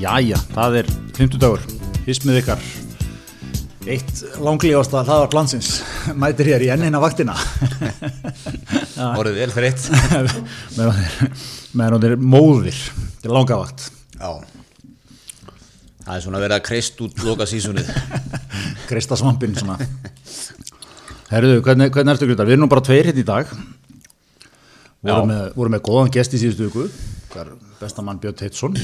Jæja, það er 50 dagur, hismið ykkar. Eitt langlífasta hlaðvart landsins mætir hér í ennina vaktina. Orðið vel fyrir eitt. Meðan hún er móðir. Til langavakt Já. Það er svona verið að kreist út loka sísunnið Krista svampin svona. Herruðu, hvernig, hvernig ertu Grytar? Við erum nú bara tveir hérna í dag. Vorum með, vorum með góðan gest í síðustu viku. Hver bestamann Björn Teitsson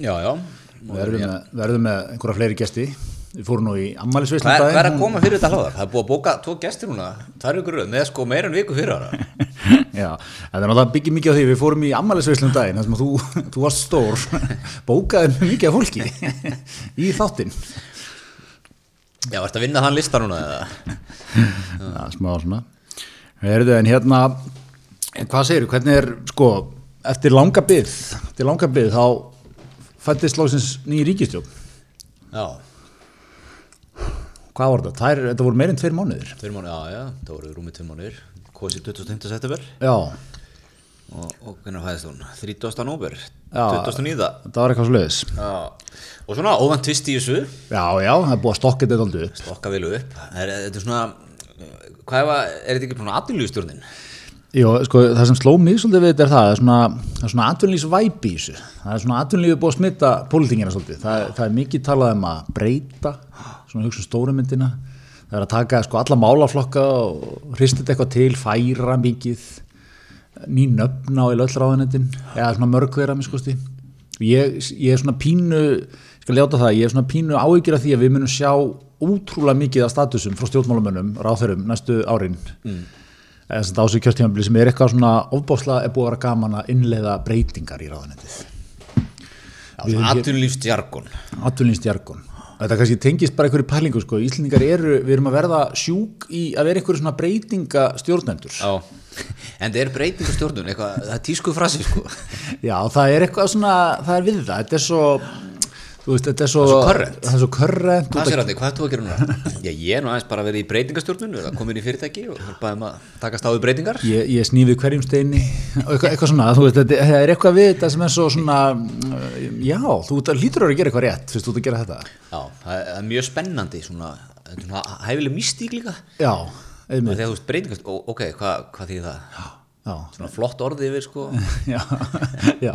Já, já verðum með, verðum með einhverja fleiri gesti Við fórum nú í ammælisveislu Hvað er, hvað er að koma fyrir þetta hlaðar? Það er búið að bóka tvo gestir núna Það er ykkur röð með sko meira en viku fyrir ára Já, þetta er náttúrulega byggja mikið á því, við fórum í ammælisveislum daginn, þar sem að þú, þú varst stór, bókaði mjög mikið af fólki í þáttinn. Já, ert að vinna þann lista núna eða? Já, smá svona. Herðu, en hérna, hvað segir hvernig er, sko, eftir langa byggð, eftir langa byggð, þá fættist lóksins nýja ríkistjón. Já, Hvað var þetta? Þær, þetta voru meirinn tveir mánuðir. tveir mánu, já, já, það voru rúmið tveir mánuðir Kosið 25. september Já, og, og hvernig fæðist hún? 30. nóber, Já. 29. þetta var eitthvað. Já, og svona óvænt tvist í þessu Já, já, það er búið að stokka þetta aldrei upp. Stokka vel upp er, Þetta er svona, hvað er, er þetta ekki svona aðlýðustjórnin? Jó, sko, það sem sló mig svolítið við þetta er það, það er svona, svona atvinnlýs væpi í þessu. Það er svona atvinnlýfið búið að smitta pólitingina svolítið. Það, það er mikið talað um að breyta, svona hugsa um stóru myndina. Það er að taka sko alla málaflokka og þetta eitthvað til, færa mikið, ný nöfna á í löllráðanetin, eða svona mörg þeirra, miskosti. Ég, ég er svona pínu, ég skal ljáta það, ég er svona pínu áhyggjur af því að við munum sjá ótrúlega mikið af statusum frá stjórnmálamönnum, ráþörum, næstu árin. Mm þess að ásökjast kjörtímabili sem er eitthvað svona ofbáslega er búið að vera gaman að innleiða breytingar í ráðanetið. Aðlýðstjargon Atvinnlýnstjargon. Þetta kannski tengist bara einhverju pælingu sko. Íslendingar eru, við erum að verða sjúk í að vera einhverju svona breytinga stjórnendur. Já, en það er breytingastjórnun, eitthvað, það er tísku frasi sko. Já, það er eitthvað svona, það er við það. Þetta er svo, veist, þetta er svo... Er current. Það er svo current. Hvað sér þetta, hvað er þú að gera núna? Já, ég er nú aðeins bara verið í breytingastjórnun, komin í fyrirtæki og hjálpaðum að takast á við breytingar. Ég, ég snífi hverjum steini og eitthvað, eitthvað svona, þú veist, þetta það er eitthvað við þetta sem er svo svona, uh, já, þú ert að hlýtur að gera eitthvað rétt, fyrst þú ert að gera þetta. Já, það er, mjög spennandi, svona, hæfileg mystík líka. Já, einmitt, ó, ok, hvað, hvað þýð það? já, Svona flott orði yfir, sko. já, já,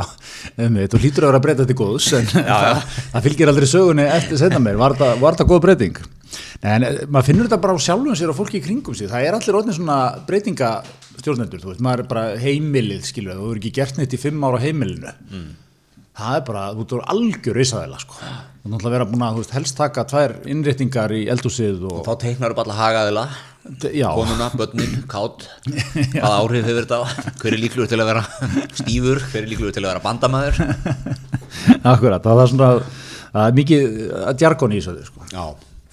einmitt, þú hlýtur að vera að breyta þetta góðs, en það, það fylgir aldrei sögunni eftir setna mér, var þetta, var þetta góð breyting? Nei, en eh, maður finnur þetta bara á sjálfum sér og fólki í kringum sig, það er allir orðin svona breytingastjórnendur, þú veist, maður er bara heimilið, skilur, þú er ekki gert neitt í fimm ára heimilinu. Það er bara, þú ert algjör risaðila, sko. Þú er náttúrulega vera búin að, þú veist, helst taka tvær innréttingar í eldhúsið og, Þá teiknar upp alla hagaðila, konuna, börnin, kátt, hvað áhrif hefur þetta á, hver er líkluður til að vera stífur, hver er líkluður til að vera bandamaður. akkurat, það er svona, það er mikið að djargon í þessu, sko. Já,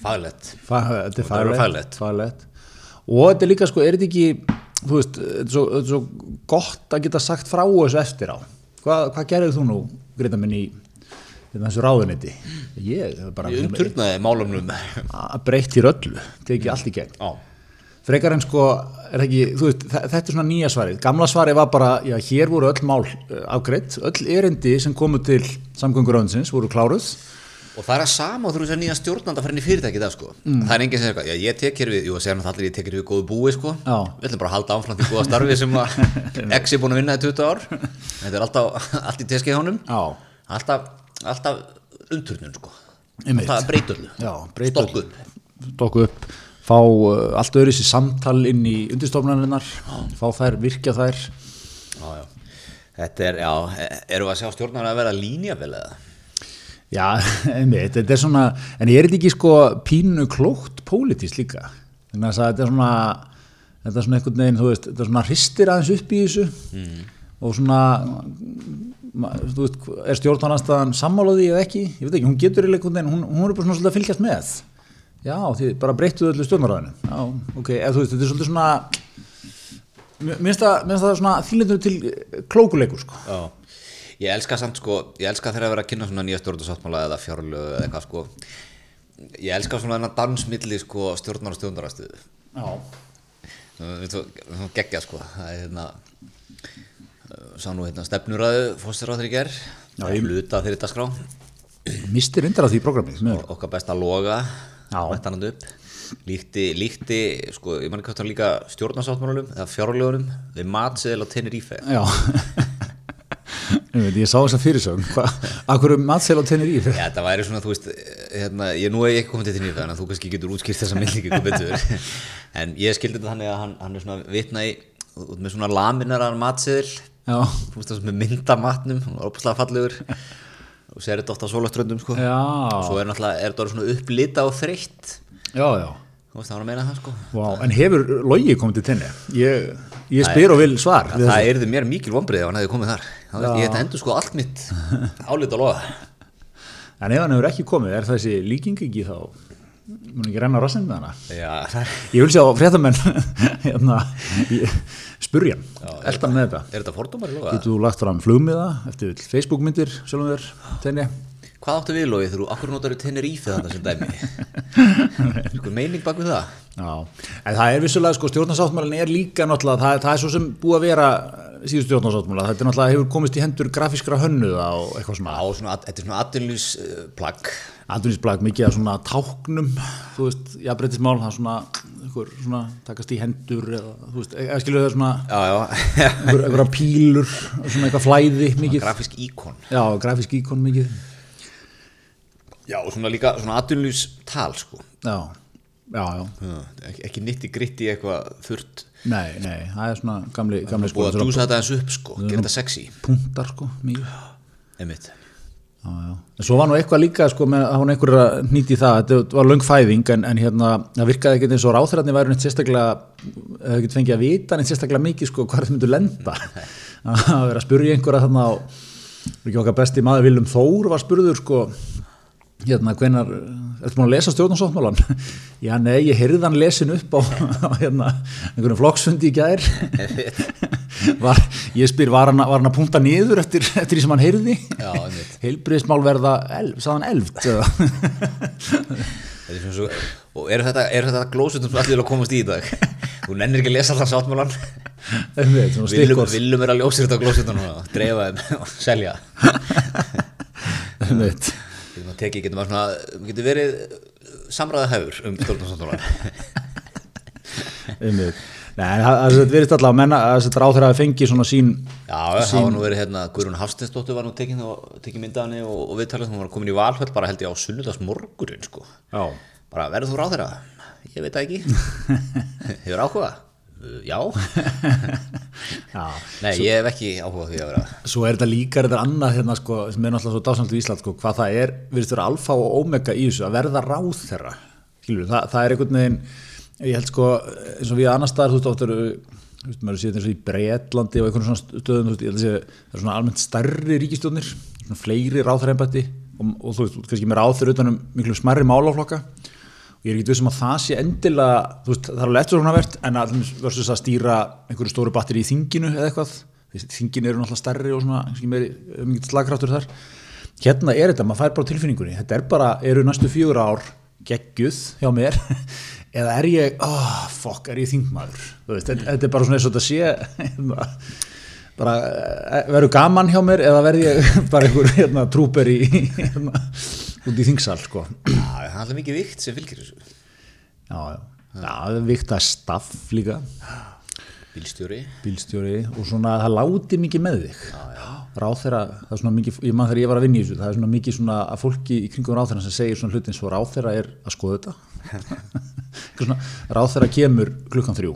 faglegt. Fa þetta er er faglegt, faglegt. og þetta er líka sko, er þetta ekki þú veist, er svo, þetta er svo gott að geta sagt frá þessu eftir á hvað, hvað gerðið þú nú, Greta minn í hérna, þessu ráðuniti ég Ég umturnaði málumnum. að breytt hér öllu tekið allt í gegn. Já. frekar en sko, er ekki, veist þe- þetta er svona nýja svarið, gamla svarið var bara já, hér voru öll mál uh, afgreitt öll erindi sem komu til samgönguráðinsins voru kláruð Og það er að sama þú veist að nýja stjórnanda fyrir inn í fyrirtæki í dag sko. Það er enginn sem segir eitthvað, já ég tek hér við, jú að segja náttúrulega allir ég tek hér við góðu búi sko. Já. Við ætlum bara að halda áfram því góða starfi sem að X er búin að vinna í 20 ár. Þetta er alltaf, allt í teski honum. Alltaf, alltaf umturnun sko. Einmitt. Alltaf breytullu. Stokku upp. stokku upp fá uh, allt öðru sér samtal inn í undirstofnarinnar fá þær, virkja þær Já, já. Þetta er, já, eru að sjá stjórnar að vera línjavel eða? Já, einmitt, þetta er svona en ég er þetta ekki sko pínu klókt pólitísk líka? Þannig að þetta er svona þetta er svona einhvern veginn, þú veist, þetta er svona hristir aðeins upp í þessu. Og svona þú veist, er stjórnarnanstaðan sammálaði eða ekki, ég veit ekki, hún getur í veginn, hún, hún er bara svona svolítið að fylgjast með. Já, því bara breyttuðu öllu stjórnaræðinu já, ok, eða þú veist, þetta er svolítið svona finnst það mér finnst það svona þýlendur til klókuleikur sko. Já. Ég elska samt sko, ég elska þegar að vera að kynna svona nýja stjórnarsáttmála eða fjárlög eða eitthvað sko. Ég elska svona þennan dansmilli sko stjórnar og stjórnarastuðu. þú geggja sko, það er hérna, uh, sá nú hérna stefnuræðu fórstur á þeirri ger, Já, það ég- er hluta þeirri dagskrá. mistir reyndar af því programmi sem er. okkar besta loga Já. mætti hann upp líkti, líkti sko, ég manni hvað það líka stjórnarsáttmálunum eða fjárlögunum við matseðil á Tenerife Já veit, ég sá þess að fyrirsögn akkur um matseil á tennir í? Já, það væri svona, þú veist, hérna, ég nú hef ég ekki komið til Tenerife þannig að þú kannski getur útskýrt þessa betur. En ég skildi þetta þannig að hann, hann er svona vitna í út með svona laminarar matseðil. Já, þú veist það með myndamatnum hann er opaslega fallegur. Og sér þetta oft á sólaströndum sko. og svo er er þetta svona upplita og þreytt? Já, já. Það að það sko. Vá, En hefur logi komið til tenni? Ég, ég spyr og vil svar það þessu. erði mér mikil vonbreið ef hann hefði komið þar ég þetta endur sko allt mitt álít og loða En ef hann hefur ekki komið, er þessi líking ekki þá mun ekki renna rassinn með hana? Já, Ég vil sjá fréttamenn hérna, spurja eldan með þetta. er þetta fordómar í loða? Getur þú lagt fram flugmiða eftir Facebook myndir sjálfum þér, tenni? Hvað áttu við þegar þú akkur notar Tenerife þarna sem dæmi? Sko meining bak við það? Já, en það er vissulega sko stjórnarsáttmálinn er líka náttúrulega, það, það er svo sem búið að vera síðust stjórnarsáttmála, þetta er náttúrulega hefur komist í hendur grafískra hönnuða og eitthvað svona. Á svona, þetta er svona atvinnlýs uh, plagg. Andurinsblag mikið af svona táknum þú veist, jafnbreytismál það er svona, einhver, svona takast í hendur eða, þú veist, eða skilur það svona? Já, já, einhver, einhverja pílur, svona eitthvað flæði mikið, grafísk íkon. Já, grafísk íkon mikið. Já, og svona líka svona atvinnlýs tal sko. Já, já, já, Já, ekki, ekki nitti gritti eitthvað þurrt nei, nei það er svona gamli, gamli sko, búið að djúsa þetta eins upp sko, gera þetta sexy. punktar sko, já. En svo var nú eitthvað líka sko með að hún einhver að nýti það, þetta var löng fæðing en, en hérna, það virkaði ekkert eins og ráþræðni væri neitt sérstaklega, eða ekkert fengið að vita neitt sérstaklega mikið sko hvað það myndu lenda. Að vera að spurja einhverja þarna á, ekki okkar besti maður Viljum Þór var spurður sko hérna hvenar, ertu búin að lesa stjórnarsáttmálan? Já, nei, ég heyrði hann lesin upp á, á hérna, einhverjum flokksfundi í gær. Var, ég spyr, var hann, var hann að punta niður eftir, eftir því sem hann heyrði? Heilbriðismál verða elf, sagðan elft er svo, og eru þetta, er þetta glósutum sem allir vilja komast í í dag? Þú nennir ekki að lesa allan sáttmálan viljum, viljum er að ljósa þetta á glósutunum og dreifa þeim og selja. Einmitt. Getum að teki, getum að svona getur verið samræða hefur um stjórnarsáttmálan Einmitt. Nei, það verðist alltaf að menna að þetta ráþur hafi fengið svona sín Já, það var nú verið hérna, Guðrún Hafsteinsdóttir var nú tekin, og, tekin myndaðinni og, og viðtalið, hún var komin í valhöll bara held ég á sunnudags morgurinn sko. Já, bara verður þú ráð þeirra? Ég veit það ekki Hefur áhuga? Uh, Já. Nei, ég hef ekki áhuga því að vera Svo er þetta líka er þetta annað hérna sko, sem er náttúrulega svo dásamt í Ísland sko, hvað það er, virðist vera alfa og omega í þessu að verða ráð þeirra Skilur, það, það er einhvern veginn ég held sko, eins og við annar staðar þú veist, oft eru þú veist, maður séð eins og í Breitlandi og einhvern svona stöðum, veist, sé það er svona almennt stærri ríkistjónir svona fleiri ráðþærembætti og, og þú veist, kannski með ráð fyrir utanum miklu smerri málaflokka ég er ekki vissum að það sé endilega veist, það er alveg eftir svona verðt en að versus að stýra einhverju stóru batteri í þinginu eða eitthvað, Því þingin eru náttúrulega stærri og svona, meiri, mikið slagkraftur þar. Hérna er þetta, maður fær bara tilfinningunni þetta er bara, eru næstu fjögur ár geggjuð hjá mér eða er ég, oh, fuck, er ég þingmaður? Veist, þetta, er bara svona eins og þetta sé hérna, bara eh, verður gaman hjá mér eða verð ég bara einhver hérna, trúper í hérna, út í þingsal sko það er alltaf mikið vikt sem fylgir þessu. Já, já, já, það er vikt að staff líka. Bílstjóri. Bílstjóri og svona það láti mikið með þig. Ráð þeirra, það er svona mikið ég mann þegar ég var að vinna í þessu, það er svona mikið svona að fólki í kringum ráð þeirra sem segir svona hlutin svo ráð þeirra er að skoða þetta. Svona, ráð þeirra kemur klukkan þrjú.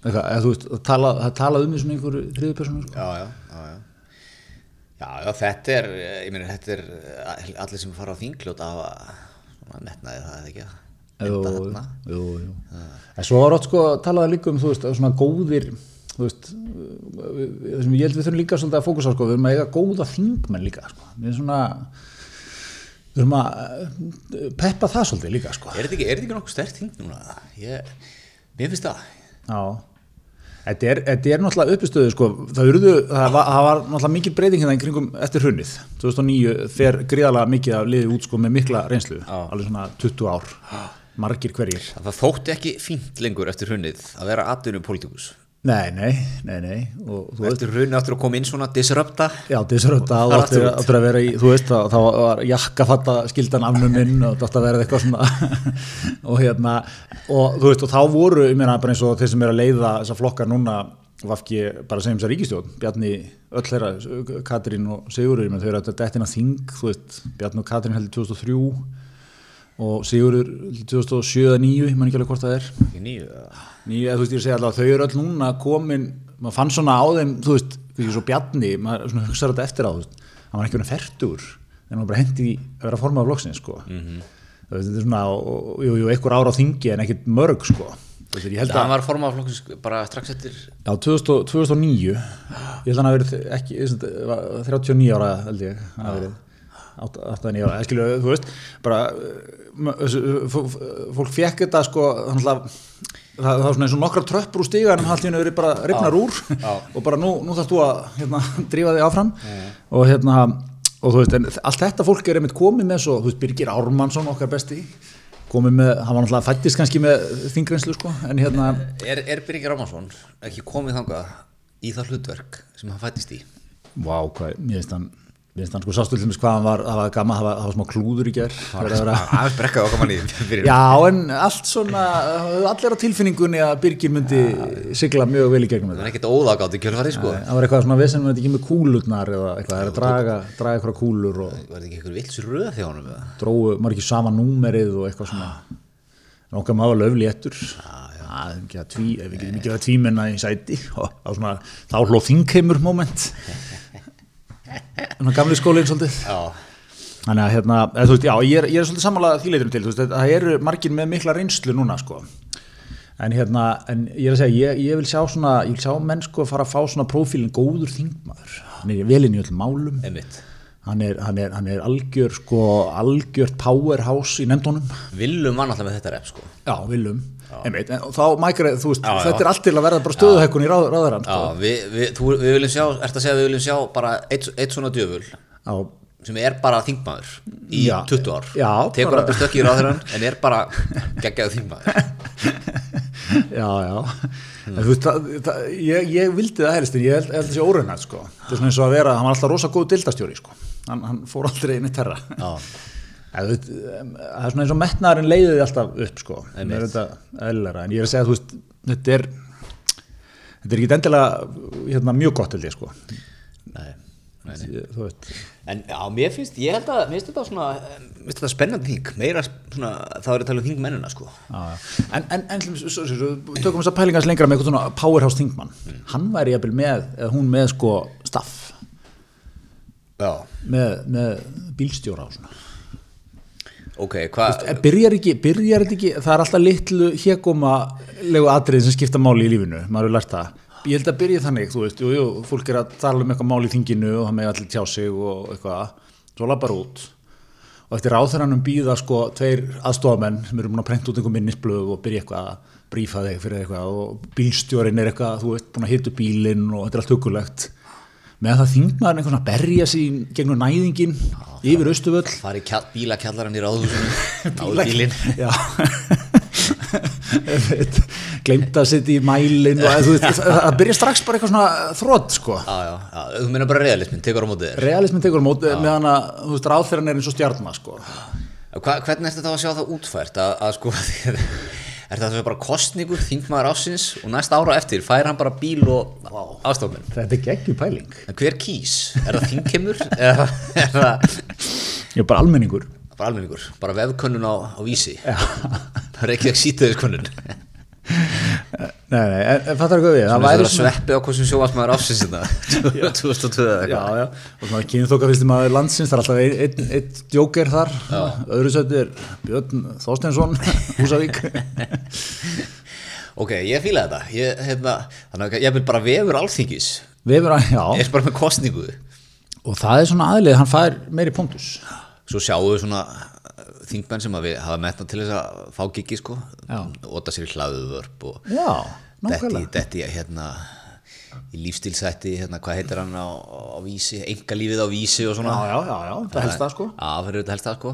Eitthvað, eða, þú veist, það tala, það talað um því svona einhverju þriðu persónu sko. Já, já, já, já. Já, já, þetta er, ég meina, þetta er allir sem fara á þingljóta að svona metnaði það eða ekki að mynda þarna jú, jú. En svo var ótt sko talaði líka um þú veist, svona góðir þú veist, sem ég held við þurfum líka svolítið að fókusa sko, við erum að eiga góða þingmenn líka sko. við erum svona við erum að eh, peppa það svolítið líka sko. Er þetta ekki, ekki nokkuð stert þing núna? Ég, mér finnst það Já Þetta er, þetta er náttúrulega uppistöðu sko, það, urðu, það, var, það var náttúrulega mikil breyting hérna í kringum eftir hrunnið 2009 fer gríðalega mikið af liði út sko með mikla reynslu. Alveg svona 20 ár. Margir hverjir. Það þótti ekki fínt lengur eftir hunnið að vera atvinnu pólitíkus nei, nei, nei, nei. Og þú veist, hrunni áttur að koma inn svona disrupta? Já, disröta og áttur áttur að vera í, þú veist, þá var jakkafatta skildan afnuminn og það átti að vera eitthvað svona og hérna, og þú veist, og þá voru, ég meina, bara eins og þeir sem er að leiða þessa flokkar núna, vafki bara segjum þessar ríkistjórn, Bjarni öll þeirra, Katrín og Sigurður þau eru að dettina þing, þú veist Bjarni og Katrín heldur 2003 og Sigurður 2007 eða 9, ég man ekki alveg hvort það er Nýja, þú veist, ég segi alltaf, þau eru öll núna komin, maður fann svona á þeim, þú veist, ekki svo bjarni, maður hugsaður þetta eftir á, þú veist, hann var ekki verið færtur, en var bara hendi í að vera formað af flokksins, sko. Mhm. Þú veist, þetta er svona, og, jú, jú, einhver ára á þingi en ekkit mörg, sko. Þú veist, það að, var formað flokkins bara strax eftir já, 2000, 2009, ég held að hafi verið ekki, ég veist, var 39 ára, held ég, hafi verið. 8-9 ára, skilju, þú veist bara, f- fólk fekk þetta sko þannig að það, það var svona eins og nokkra tröppur úr stiganum allt í hennu verið bara ripnar úr. Og bara nú, nú þarfst þú að hérna, drífa þig áfram. Og hérna og þú veist, en allt þetta fólk er einmitt komið með svo, þú veist, Birgir Ármannsson okkar besti komið með, hann var náttúrulega fættist kannski með þingreynslu sko, en hérna er, er Birgir Rámansson ekki komið þangað í það hlutverk sem hann fættist í? Vá, hvað, mér finnst hann mér finnst hann sko sástu til þess hvað hann var það var gaman, það var, það var smá klúður í ger aðeins brekkaði okkar manni fyrir Já, en allt svona allir á tilfinningunni að Birgir myndi sigla mjög vel í gegnum það þetta. er ekkert óðagátt í kjölfari sko. Það var eitthvað svona vesen með ekki með kúlurnar eða eitthvað, það er að draga, draga eitthvað kúlur og var þetta ekki eitthvað vilds röð þjá honum eða? dróðu, maður ekki sama númerið og eitthvað svona. En okkar maður löfli ettur það að við getum ekki að tvímenna í sæti og þá svona, þá hló þingheimur moment svona gamli skólinn svolítið já, Þannig að hérna, eða, þú veist, já, ég er, ég er svolítið samanlega þýleitunum til, þú veist, það eru margir með mikla reynslu núna, sko. En hérna, en ég er að segja, ég, ég vil sjá svona, ég vil sjá menn sko fara að fá svona prófílinn góður þingmaður. Hann er velinn í öllum málum, einmitt hann er, hann er, hann er algjör, sko, algjört powerhouse í nefndunum. Villum var náttúrulega með þetta rep sko. Já, viljum, einmitt, en þá mækir, þú veist, Já, já. þetta er allt til að verða bara stöðuhekkun í ráð, ráðarann, Já, sko. við, við, þú, við viljum sjá, ert að segja að við viljum sjá bara eitt, eitt svona djöful Já, sem er bara þingmaður í Já. 20 ár. Já, tekur bara- aldrei stökki í ráðherran en er bara geggjaðu þingmaður. Já, já. En þú veist, það, það, ég, ég vildi það helst en ég held, þessi óraunætt sko. Það er svona eins og að vera, hann var alltaf rosa góð dildastjóri sko hann, hann fór aldrei inn í terra. Það er svona eins og metnaðurinn leiði því alltaf upp sko. En ég er að segja þú veist, þetta er þetta er ekki endilega hérna, mjög gott held ég sko. Nei, nei, nei. En já, mér finnst, ég held að, mér finnst þetta svona, mér finnst þetta spennandi þing, meira svona, þá er að tala um þingmennina, sko. já, já. en, en, en svo, svo, tökum þess að pælingans lengra með eitthvað svona powerhouse þingmann. Hann væri jafnvel með, eða hún með sko staff. Með, með bílstjóra og svona. Ok, hvað, En byrjar ekki, byrjar ekki það er alltaf litlu hégóma legu atrið sem skipta máli í lífinu maður hefur lært það. Ég held að byrja þannig, þú veist, jú, jú, fólk er að tala um eitthvað mál í þinginu og það með allir tjá sig og eitthvað, svo lappar út. Og eftir áþæranum býða sko tveir aðstofamenn sem eru búin að prenta út einhver minnisblöð og byrja eitthvað að brífa þig fyrir eitthvað og bílstjórin er eitthvað, þú veist, búin að hitta bílinn og þetta er allt hugulegt með það þingmaður einhvern svona að berja í gegnum næðingin yfir austuvöll farið kjall, bílakjallaran í ráðhúsinu, náðu bílinn. Já. Gleimt að setja í mælin og þú veist, það byrja strax bara eitthvað svona þrótt sko. Já, já, já, þú meina bara realismin, tekur á mótið þér. Realismin tekur á móti meðan að þú veist, ráðferðan er eins og stjarnar sko. Hva, hvernig ertu þá að sjá það útfært að, að sko, er það svo bara kostningur, þingmaður ásins og næsta ára eftir fær hann bara bíl og ástofmenn? Þetta er geggjum pæling En hver kýs? Er það þingkemur? eða er það er bara almenningur bara almenningur? Bara vefkönnun á, á vísi? Já. Það er ekki að sýta þess könnun. Nei, nei, en, fattar hvað við Það væri að sveppi á hversum sjóasmaður ásins þetta. 2002 eða Já, eitthvað. já, og svona kynþóka fyrst maður landsins, það er alltaf einn ein, ein djóker þar, öðru sætti er Björn Þorsteinsson, Húsavík Ok, ég fíla þetta. Ég, hérna, þannig að ég vil bara vefur alþingis. Vefur að, já, Ég er bara með kostningu. og það er svona aðlið, hann fær meiri punktus Svo sjáum við svona þingmenn sem við hafa metna til þess að fá gigi sko. Óta sér í hlaðuvörp og detti, hérna í lífstilsætti, hérna, hvað heitir hann á, á vísi, engalífið á vísi og svona. Já, já, já, já, það helst það sko Já, fyrir þetta helst það sko.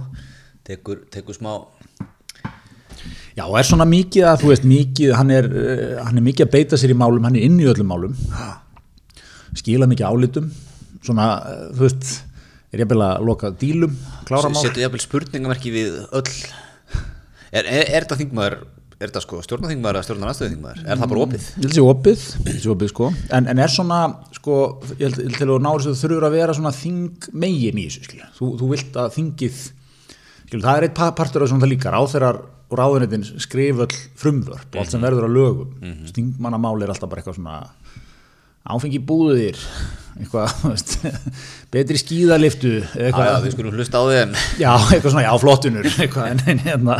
Tekur, tekur smá, Já, og er svona mikið að, þú veist, mikið, hann er, eh, hann er mikið að beita sér í málum, hann er inn í öllum málum, skila mikið álitum, svona, eh, þú veist, er ég að loka dílum, klára mál. setur jafnvel spurningamerki við öll er, er, er þetta þingmaður er þetta sko stjórnaþingmaður eða stjórnarnastöðuþingmaður er það bara opið? Ég held að sé opið, ég held að sé opið, sko, en, en er svona, sko, ég held, ég held til að ná þessu þurfur að vera svona þing megin í þessu, þú, þú vilt að þingið, skilja, það er eitt pa- partur af svona það líka, ráþeirar og ráðuneytin skrif öll frumvörp og allt sem verður að lögum, mm -hmm. stingmannamál er alltaf bara eitthvað svona áfengi búðir, eitthvað, veist, betri skíðaliftu, eitthvað, já, við skulum hlusta á en Já, eitthvað svona, já, flottunur eitthvað, en, en hérna,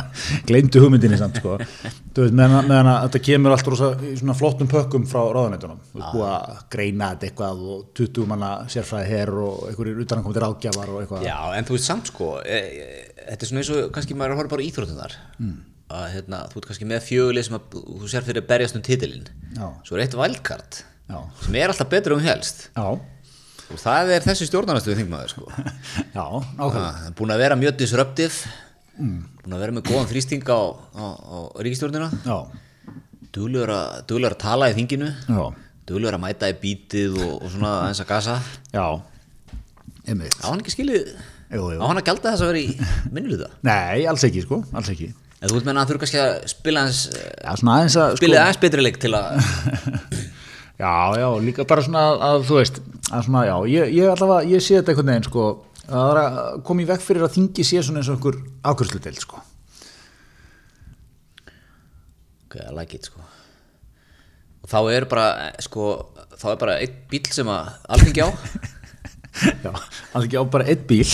gleymdu hugmyndinni samt, sko, þú veist, meðan, meðan að þetta kemur allt rosa í svona flottum pökkum frá ráðanættunum, þú veist, búið að greina þetta eitthvað og 20 manna sérfræði her og einhverjir utanankomandi ráðgjafar og eitthvað, Já, en þú veist samt sko e, e, þetta er svona eins og kannski maður er að horfa bara íþróttunar mm. að hérna, þú ert kannski með fjöguleg sem að þú sér fyrir að berjast um titilinn. Já. svo er eitt valdkart já, sem er alltaf betur um helst já, og það er þessi stjórnarnastuði þingmaður sko. já, er búin að vera mjög disruptive. Búin að vera með góðan þrýsting á, á, á ríkistjórnina já, duglegur að, að tala í þinginu. Já, duglegur að mæta í bítið og, og svona aðeins að gasa. Já, einmitt, á hann ekki skilið? Jú, jú, á hann að gjalda þess að vera í minnuluta nei, alls ekki, sko, alls ekki, en þú veit menna að þurfa kannski að spila eh, já, aðeins að, sko, spilið aðeins betri leik til að Já, já, líka bara svona að, að þú veist, að svona, já, ég, ég allavega, ég sé þetta einhvern veginn, sko, að koma í veg fyrir að þingi sé svona eins og einhver ákvörsludel, sko. ok, I like it sko. Og þá er bara sko þá er bara einn bíl sem að alþingi á. Já, ekki á bara eitt bíl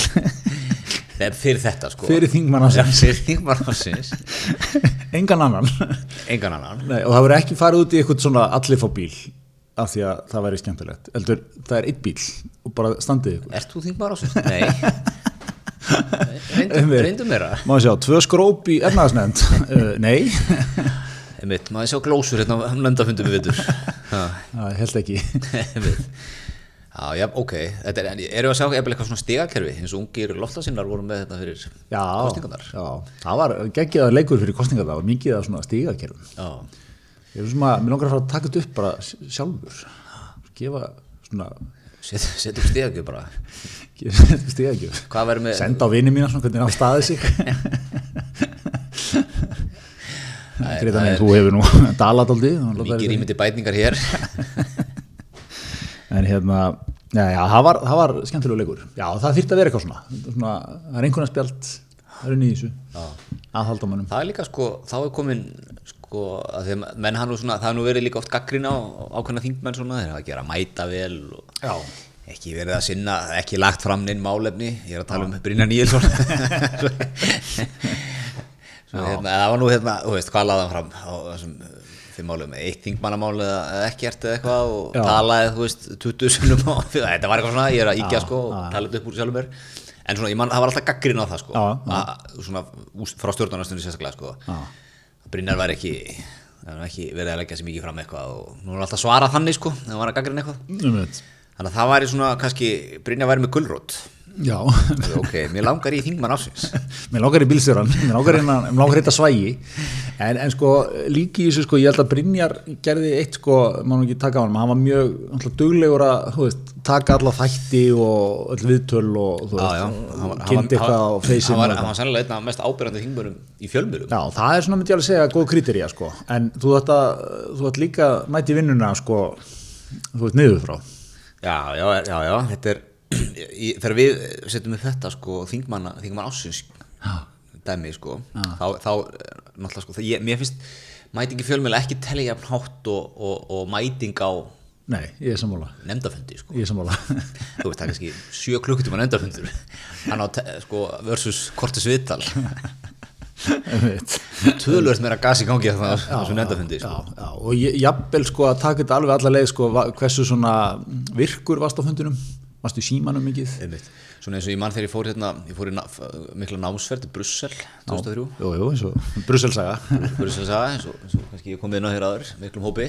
Nei, fyrir þetta sko. Fyrir þingmann Já, fyrir þingmann ásins engan annan. engan annan. Nei, og það verður ekki farið út í eitthvað svona allir fá bíl, af því að það væri skemmtilegt. Eldur, það er eitt bíl og bara standið ykkur. Ert þú þingmann ásins? Nei Reyndu, Einmitt. reyndu meira Má sjá, tvö skróp í efnaðasnefnd, uh, nei, Einmitt, maður sjá glósur hérna á löndafundum við vitur Já, það held ekki. Já, já, ok, þetta er, en eru að sjá eitthvað svona stigakerfi eins og ungir loftasinnar voru með þetta fyrir Já, kostingarnar já, það var geggjaða leikur fyrir kostingar, það var mikið af svona stígakerfum. Já, Ég er svona, mér langar að fara að taka þetta upp bara sj- sjálfur, gefa svona, set, setjum stigakjöf bara verður með Senda á vini mína svona hvernig hann staði sig. Mig, er- þú hefur nú dalat aldrei. mikið rýmyndi bætningar hér En hérna, já, já, það var, það var skemmtilega leikur. Já, það þyrfti að vera eitthvað svona, svona það er einhvern spjald, það er nýðis aðhalda mannum. Það er líka sko, þá er komin sko, því að menn hann nú svona, það har nú verið líka oft gaggrín á ákveðna þingmenn svona, þeir hafa að gera mæta vel og Já. ekki verið að sinna, ekki lagt fram neinn málefni, ég er að tala um Brynjar Níelsson Svo hérna, það var nú hérna, þú veist, hvað laði hann fram á þessum þeim málum, eitt þingmannamál eða ekkert eða eitthvað og Já. talaði, þú veist, 20 sunnum á, þetta var eitthvað svona, ég er að íkja Já, sko og já. tala þetta upp úr sjálfum mér en svona, ég man, það var alltaf gaggrín á það sko Já, já. að, svona, frá stjórnarnastunni sérstaklega sko Já. Brynjar var ekki það var ekki verið að leggja sér mikið fram eitthvað og nú er alltaf svarað þannig sko hann var að gaggrina eitthvað Um þetta. þannig að það væri svona kannski Brynjar væri með gulrót Já, ok, mér langar í þingmann ásins mér langar í bílstjóran, mér langar hérna, mér langar hérna svægi, en, en sko líki í þessu sko, ég held að Brynjar gerði eitt sko, nú ekki taka á hann, hann var mjög duglegur að, veist, taka alla þætti og öll viðtöl og kynnti eitthvað á var, hann var sannlega einn af mest ábyrjandi þingmönnum í fjölmjölum Já, það er svona myndi ég alveg segja góð kriterja sko, en þú ætti líka mæti vinnuna sko, þú veist, niður frá. já, já, já, já, þetta er í, þegar við setjum við þetta sko þingmann, ásins dæmi sko þá, þá eh, náttúrulega sko, það, ég, mér finnst mæting í fjölmjölu ekki telja jafn hátt og, og, og mæting á Nei, ég er sammála, nefndafundi sko. Ég er sammála. þú veist það er kannski sjö klukkutíma nefndafundur hann á te- sko versus kortis viðtal tölvöld meira gas í gangi það á þessu nefndafundi já, sko. já, og ég, jafnvel sko að taka þetta alveg alla leið sko, hversu svona virkur varst á fundunum varstu símanum mikið? Einmitt. svona eins og ég mann þegar ég fór hérna ég fór í ná, mikla námsferð til Brussel 2003 jú, jú, eins og Brusselsaga. Brussel saga eins og, eins og kannski ég kom inn á hér aður miklum hópi.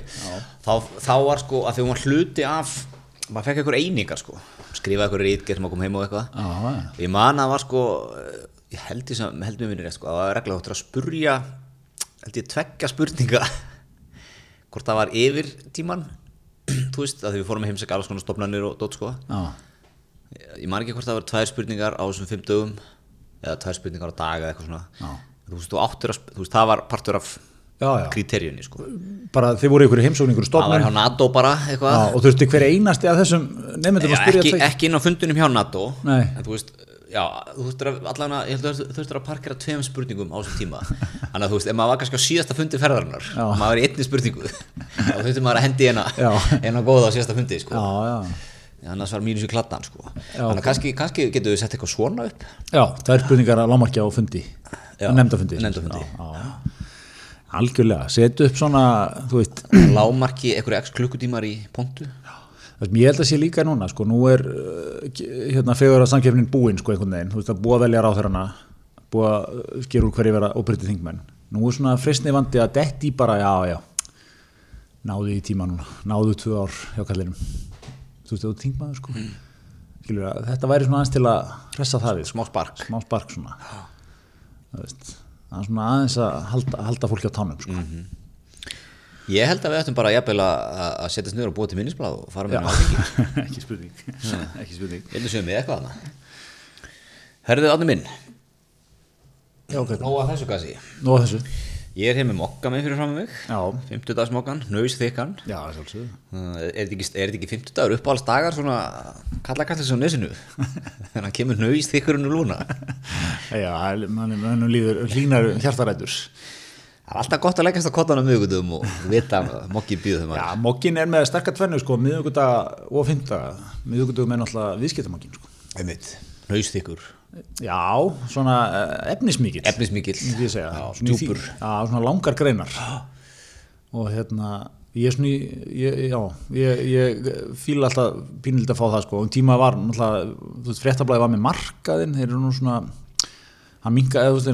Þá, þá var sko að hún var hluti af maður fekk einhver einingar sko. Skrifaði einhver rítgerð sem að koma heim og eitthvað. Já, ég man að var sko ég held því sem held mér minni rétt sko að það var regla áttur að spurja held ég tveggja spurninga hvort það var yfir tíman þú veist að við fórum að heimsækja alls konar stofnanir og dót sko. Já, ég man ekki hvort það var tvær spurningar á þessum fimm dögum eða tvær spurningar á dag eða eitthvað svona. Já. þú veist, þú að, þú veist, það var partur af já, já. kriteríunni sko. Bara þið voru ykkur heimsókn, ykkur það var hjá NATO bara eitthvað. Og þurfti hver einasti að þessum nefndum að spyrja ekki, tveir ekki inn á fundunum hjá NATO Nei. en þú veist, já, þú þurftir að allan að, að þú þurftir að parkera tveim spurningum á þessum tíma. Þannig að þú veist, ef maður var kannski á síðasta fundi ferðarinnar og maður var í einni spurningu þá þurftir maður að hendi eina góða á síðasta fundi, sko. Já, já, annars var mínus í kladdan, sko. Þannig að kannski, kannski getur við sett eitthvað svona upp. Já, það er spurningar að lámarki á fundi. Nefndafundi. Algjörlega, setu upp svona, lámarki einhverju x klukkutímar í pontu. Það ég held að sé líka núna, sko, nú er ge- hérna fegur að samkefnin búin, sko, einhvern veginn, þú veist að búa velja ráþurana, búa að uh, gera úr hverju vera óbyrtið þingmenn. Nú er svona fristni vandi að detti bara, já, já, náðu í tíma núna, náðu tvö ár hjá kallinum. Þú veist, þú þingmaður, sko. Skilur að þetta væri svona aðeins til að hressa það við, sko, smá spark smá spark svona. Það er svona aðeins að halda, halda fólki á tánum, sko. Ég held að við ættum bara jafnvel að, að- að setjast niður og búa til minnisblad og fara með henni áfengi. Ekki spurning, ekki spurning. ég held að séum við eitthvað hana herðu átni minn. Já, ok, nóga þessu gasi nú að þessu. Ég er hér með mokka með fyrir fram með mig. Já, 50 dags mokkan, nöys þykkan já. Uh, Er þetta ekki, er þetta ekki 50 dagur uppáhalds dagar svona kalla kalla svo nesinu. Þegar hann kemur nöys þykkurinn úr lúna. Það Já, mann man, líður hjartarætur. er alltaf gott að leggast á kottan á miðugundum og vita að mokki býðu þeim Já, mokkin er með sterkar tvennu, sko, miðugudag og fymtaga. Miðugudagum er náttúrulega viðskiptamokkin, sko. einmitt, nöys þykkur Já, svona myndi ég segja. Já, djúpur. Já, svona langar greinar. Og hérna, ég er svona ég, já, ég, ég fíla alltaf pínilegt að fá það, sko. Um tíma var, náttúrulega, þú veist, fréttablaði var með markaðinn, þeir eru nú svona, hann minka, eða þú veist,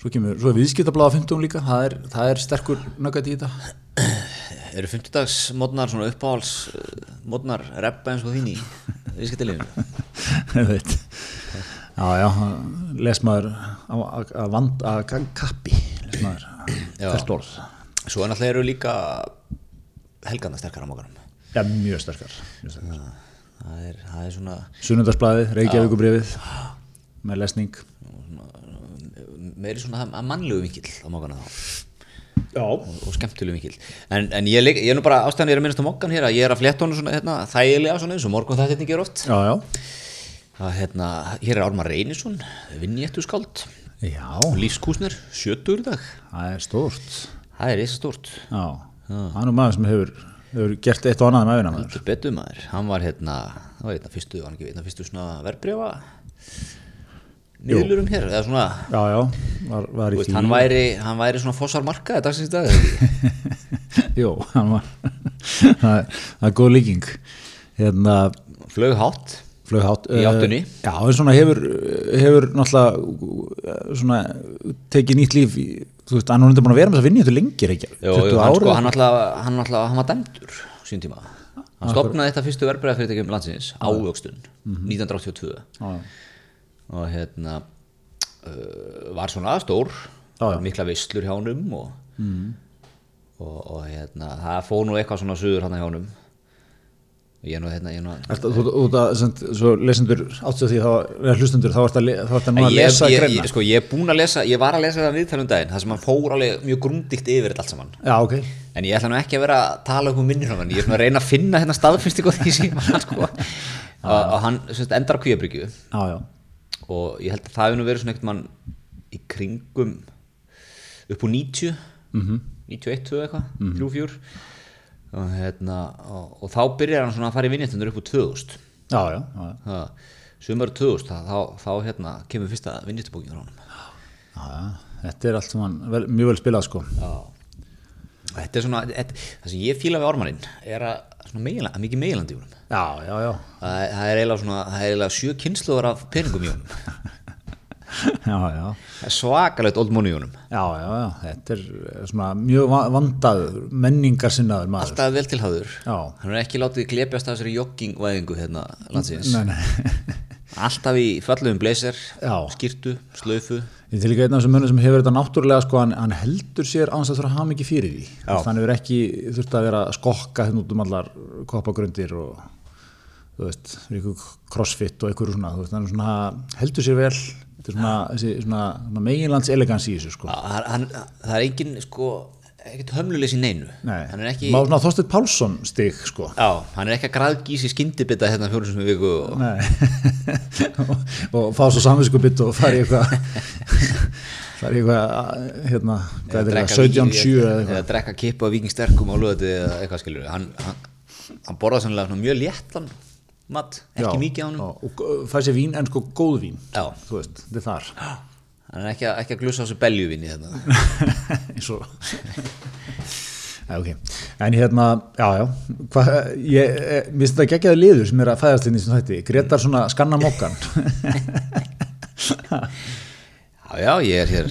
Svo kemur, svo er viðskiptablaða 50 líka, það er, það er sterkur nöggat í þetta. eru 50 dags mótnar svona uppáhalds uh, mótnar reppa eins og þín í viðskiptilífinu Ég veit. Já, já, les maður að- vand, að ka- kappi, les maður, Já. fyrst orð. Svo er náttúrulega eru líka helgarna sterkar á mokkanum Já, mjög sterkar. Mjög sterkar. það er, það er svona Sunnundarsblæðið, Reykjavíkubrifið, með lesning. Meiri svona að mannlegu mikill á Já. og, og skemmtilegu mikill en, en ég, leik- ég er nú bara ástæðan ég er að minnast á mokkan hér að ég er að fletta honum svona hérna, þægilega svona eins og morgun þetta hérna ger oft. Já, já. að hérna, hér er Ármar Reynisson vinnjættu skáld lífskúsnir, sjötur dag. Það er stórt. það er eitthvað stórt hann er nú maður sem hefur, hefur gert eitt og annað með auðvina maður. Þetta er betur maður, hann var hérna það var hérna fyrstu, hann ekki hérna fyrstu svona verbrjófa miðlurum hér, eða svona Já, já, var, var veist, hann væri, hann væri svona fossar markaði dagsins dag? Jú, hann var, það er, það er góð líking. Hérna, flög hátt flughátt Í áttunni? uh, já, en svona hefur, hefur náttúrulega uh, svona tekið nýtt líf í, þú veist, hann er undir búin að vera með þess að vinna þetta lengir ekki, Jó, hann, sko, hann, alltaf, hann, hann var dæmdur sín tíma. Hann stopnaði þetta fyrstu verbreyðafyrirtækjum landsins ávöxtun 1982 já, og hérna uh, var svona stór já. mikla veislur hjá honum og, og, og hérna það fóð nú eitthvað svona suður hann hjá honum. Ég er nú hérna ég er nú Ertu, þú, þú, þú, sem, svo lesendur áttu því þá, hlustundur, þá ert að, le- þá ert að nú að lesa ég, ég, sko, ég er búinn að lesa, ég var að lesa það viðtalum daginn það sem hann fór alveg mjög grundigt yfir þetta allt saman. Já, ok, en ég ætla nú ekki að vera að tala um minnir hann, ég er svona að reyna að finna hérna og hann sko. Og, og hann endar á kvíabryggju. Já, já og ég held að það hefur nú verið svona mann í kringum upp úr 90 Mhm. 91, 2 eitthvað, 3, 4 og, hérna, og, og þá byrjar hann svona að fara í vinnéttundur upp úr 2000 já, já, já, það, sumar 2000 þá, þá, þá hérna, kemur fyrsta vinnéttubókin frá já, þetta er allt saman vel, mjög vel spilað sko. Já. Þetta er svona, þetta, það sem ég fíla við ormaninn er að mikið meginlandi í honum. Já, já, já, Það, það er eiginlega svona, það er eiginlega sjö kynsluður af peningum í honum. já, já, Það er svakalegt old money í honum. já, já, já, þetta er eh, svona mjög va- vandaður, menningarsinnaður maður. Alltaf vel til hafður. Já. Hann er ekki látið glepjast af þessari joggingvæðingu hérna landsins. Nei, nei, alltaf í fallum blazer Já. skýrtu, slaufu Ég til líka einn af þessum mönnum sem hefur þetta náttúrulega sko, hann, hann heldur sér án þess að þurfa að hafa mikið fyrir því þannig hefur ekki þurft að vera að skokka hérna út um allar koppagrundir og þú veist, ykkur crossfit og ykkur svona, þú veist, hann er svona heldur sér vel, þetta er svona, þessi, svona, svona meginlands elegans í þessu sko. hann, hann, það er engin sko, ekkert hömlulegs í neinu Nei, hann er ekki má svona Þorsteinn Pálsson stig sko. Já, hann er ekki að græðgísi skyndibita hérna fjórum sem viku og... Nei. og, og fá svo samvinskubitt og fara í eitthvað fara í eitthvað hérna, hvað er þetta, 17-7 eða eitthvað eða drekka kippa á vikingsterkum á lögati eða eitthvað skilur hann, hann, hann borða sannlega mjög léttan mat, ekki Já, mikið á hann já, og g- fæ sér vín en sko góð vín Já. þú veist, þetta er þar. Hann er ekki ekki að glussa á þessu beljuvinni hérna. eins og ok, en hérna, já, já, hvað, ég, mér finnst þetta geggjaði liður sem er að fæðast inn í sem þetta, Gretar svona skanna mokkan, Já, já, ég er hér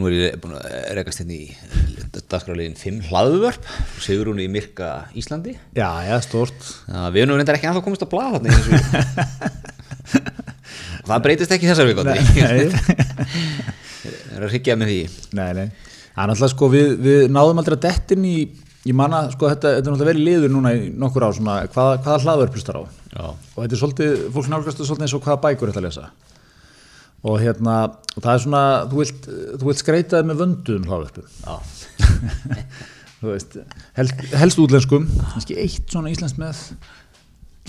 nú er ég búin að rekast hérna í dagskrálegin 5 hlaðvörp Sigrún í Myrka Íslandi. Já, já, stort, Já, við erum reyndar ekki ennþá komist að blaða þarna Það breytist ekki þessar vikandi Það er að hryggja með því. Nei, nei, það er náttúrulega sko, við, við náðum aldrei að dettin í, ég manna, sko, þetta, þetta er náttúrulega verið liður núna í nokkur ár, svona, hvaða, hvaða hlaðverð hlustar á, Já, og þetta er svolítið, fólk nálgast þetta svolítið eins og hvaða bækur þetta að lesa og hérna, og það er svona þú vilt, þú vilt skreitaði með vönduðum veist, helst, helst útlenskum. Kannski eitt svona íslenskt með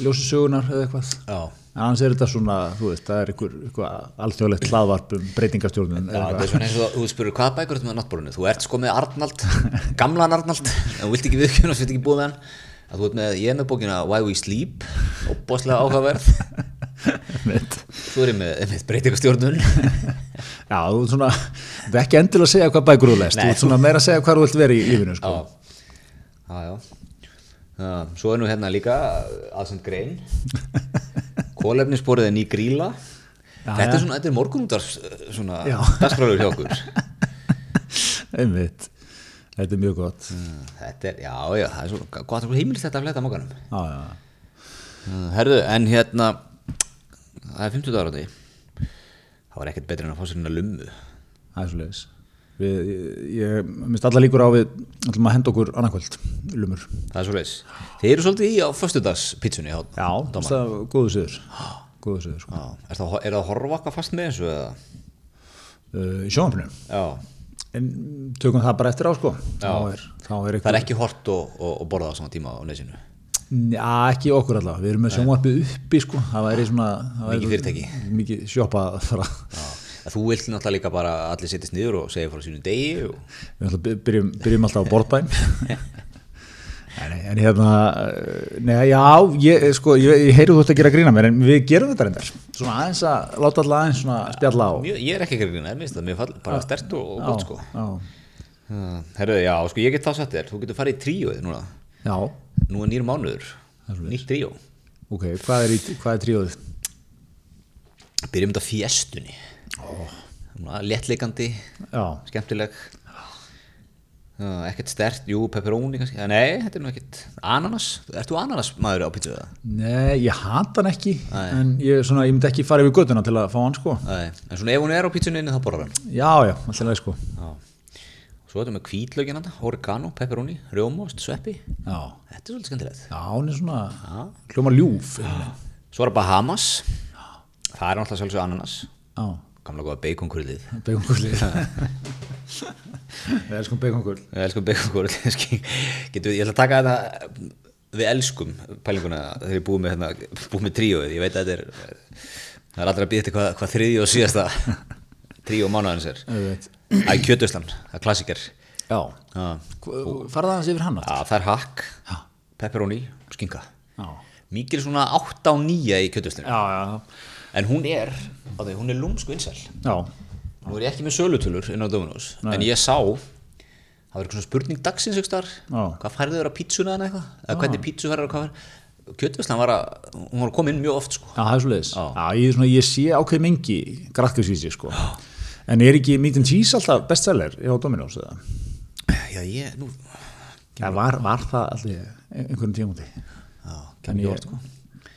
ljósi sögunar eða eitthvað. Já. en annars er þetta svona, þú veist, það er einhver alþjóðlegt hlaðvarp um breytingastjórnun Já, þetta er svona eins og þú spurur hvaða bækur ertu með á náttbórunu þú ert sko með Arnald, gamlan Arnald. En þú vilt ekki viðkjöna þú vilt ekki búið með hann. Að þú ert með, ég með bókina Why We Sleep og bóðslega áhugaverð Einmitt. svo er ég með, breytingastjórnun Já, þú ert svona, þú er ekki endilega að segja hvað bækur þú lest, þú ert svona meira að segja hvað þú vilt vera í lífinu, sko. Já, já, já. Svo er nú hérna líka aðsend grein Kólefnisborið er ný gríla Já, Þetta er svona, þetta er morgunútar svona Já. dagskráður hjá okkur Einmitt, þetta er mjög gott. Mm, Þetta er, já, já, það er svo gott að heimilist þetta að fletta mókanum Já, já, Herðu, en hérna það er 50 dagar á því það var ekkert betur en að fá sér hérna lummu það er svo leiðis. Við, ég, minnst alla líkur á við, ætlum að henda okkur annarkvöld, lumur. það er svo leis Þið eru svolítið í á föstudagspítsunni Já, það er góðu siður, góðu siður, sko. Er það, er það að horfa okkar fast með þessu eða? Uh, í sjónvarpinu. Já, En tökum það bara eftir á sko er, þá er það er ekki hort og, og, og borða á svona tíma á nesinu Já, ekki okkur allavega, við erum með sjónvarpið uppi sko, það væri svona það væri Mikið fyrirtæki. Mikið Já. Að Þú vilt náttúrulega líka bara að allir sittist niður og segja frá sínu degi og... Við byrjum, byrjum alltaf á borðbæn en, en hérna neða, já, ég, sko, ég, ég heyri þú ert að gera grína mér en við gerum þetta reyndar. Svona aðeins að láta alltaf aðeins svona spjalla á. Mjög, ég er ekki að minnst það, mér fall bara stert og, og gott sko. já, Já, sko ég get þá satt þér, þú getur farið í tríóið núna. Já, Nú er nýr mánuður, nýtt tríó. Ok, hvað er, er tríóðið? Byrjum þetta á fjestunni oh. Léttleikandi, Já, skemmtileg. Uh, Ekkert stert, jú, pepperoni kannski. Nei, þetta er nú ekkert Ananas, ert þú ananas maður á eða? nei, ég hata hann ekki Nei. en ég, svona, ég myndi ekki fara yfir göttuna til að fá hann sko. Nei, en svona ef hún er á pítsunni þá borðar hann. Já, já, alltaf leið sko. Já. Svo erum við kvítlögin hann, oregano, pepperoni, rjómost, sveppi. Já, Þetta er svolítið skemmtilegt. Já hún er svona Já. hljóma ljúf Já, Svo er Bahamas. Það er náttúrulega sjálfsög ananas. Já. Gamla góða baconkurlið Begongull Við elskum begongull Við elskum við, ég ætla að taka þetta Við elskum pælinguna þegar ég búið með, hérna, búið með tríóið. Ég veit að þetta er Það er aldrei að býða til hvað, hvað þriði og síðasta tríó mánuðans er Það er kjötuslan, það er klassiker Já, Já, farða hans yfir hann? Já, það er hakk, pepperoni og skinka. Já, Mikið er svona 8 á 9 í kjötuslinu já, já. En hún er, því, hún er lúmsku vinsæl Já, Nú er ég ekki með sölutölur inn á Dominos En ég sá Það var eitthvað spurning dagsins Já. Hvað færðu þér á pítsuna en eitthvað? Eða hvernig pítsu færðu færðu? Kjötvislan var að, hún var að koma inn mjög oft sko. Já, það er svo leiðis Já. Já, ég, svona, ég sé ákveð mengi grætkjöfsvísi sko En er ekki meat and cheese alltaf bestseller hjá Dominos eða? Já, ég, nú Ja, var, var það allir einhverjum tímúti? Já, kemur ég- oft sko.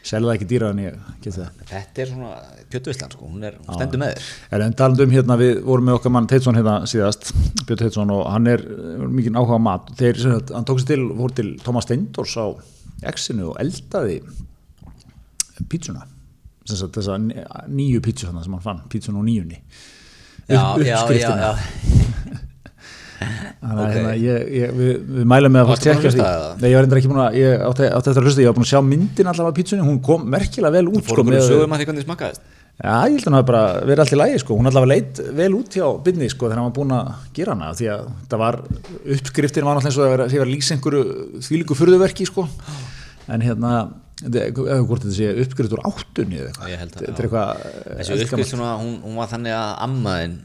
selja það ekki dýra en ég get það. Þetta er svona kjötvislan sko, hún er, hún stendur með þér. En en talandi um hérna, við vorum með okkar mann Teitsson hérna síðast, Björn Teitsson og hann er uh, mikið áhuga mat. Þeir, sem sagt, hann tók sér til, fór til Thomas Steindors á X-inu og eldaði pítsuna þessa n- nýju pítsu þarna sem hann fann, pítsun og nýjunni uppskriftina. hérna, ég, ég, við, við mælum með að fólk tekja því á það? Nei, ég var reyndar ekki búin að, ég átti, eftir að hlusta, ég var búin að sjá myndin allavega af pítsunni, hún kom merkilega vel út sko, Fórum við með- sögum að því hvernig þið smakkaðist Já, ég held að hann hafi bara verið allt í lægi sko, hún allavega leit vel út hjá byrni sko þegar hann var búin að gera hana því að það var, uppskriftin var náttúrulega eins og að vera, því að lýsa einhverju þvílíku furðuverki sko. En hérna, eða hvort þetta sé uppskrift úr áttunni eða eitthvað. Eitthvað Þessi uppskrift svona, hún, hún var þannig að ammaðin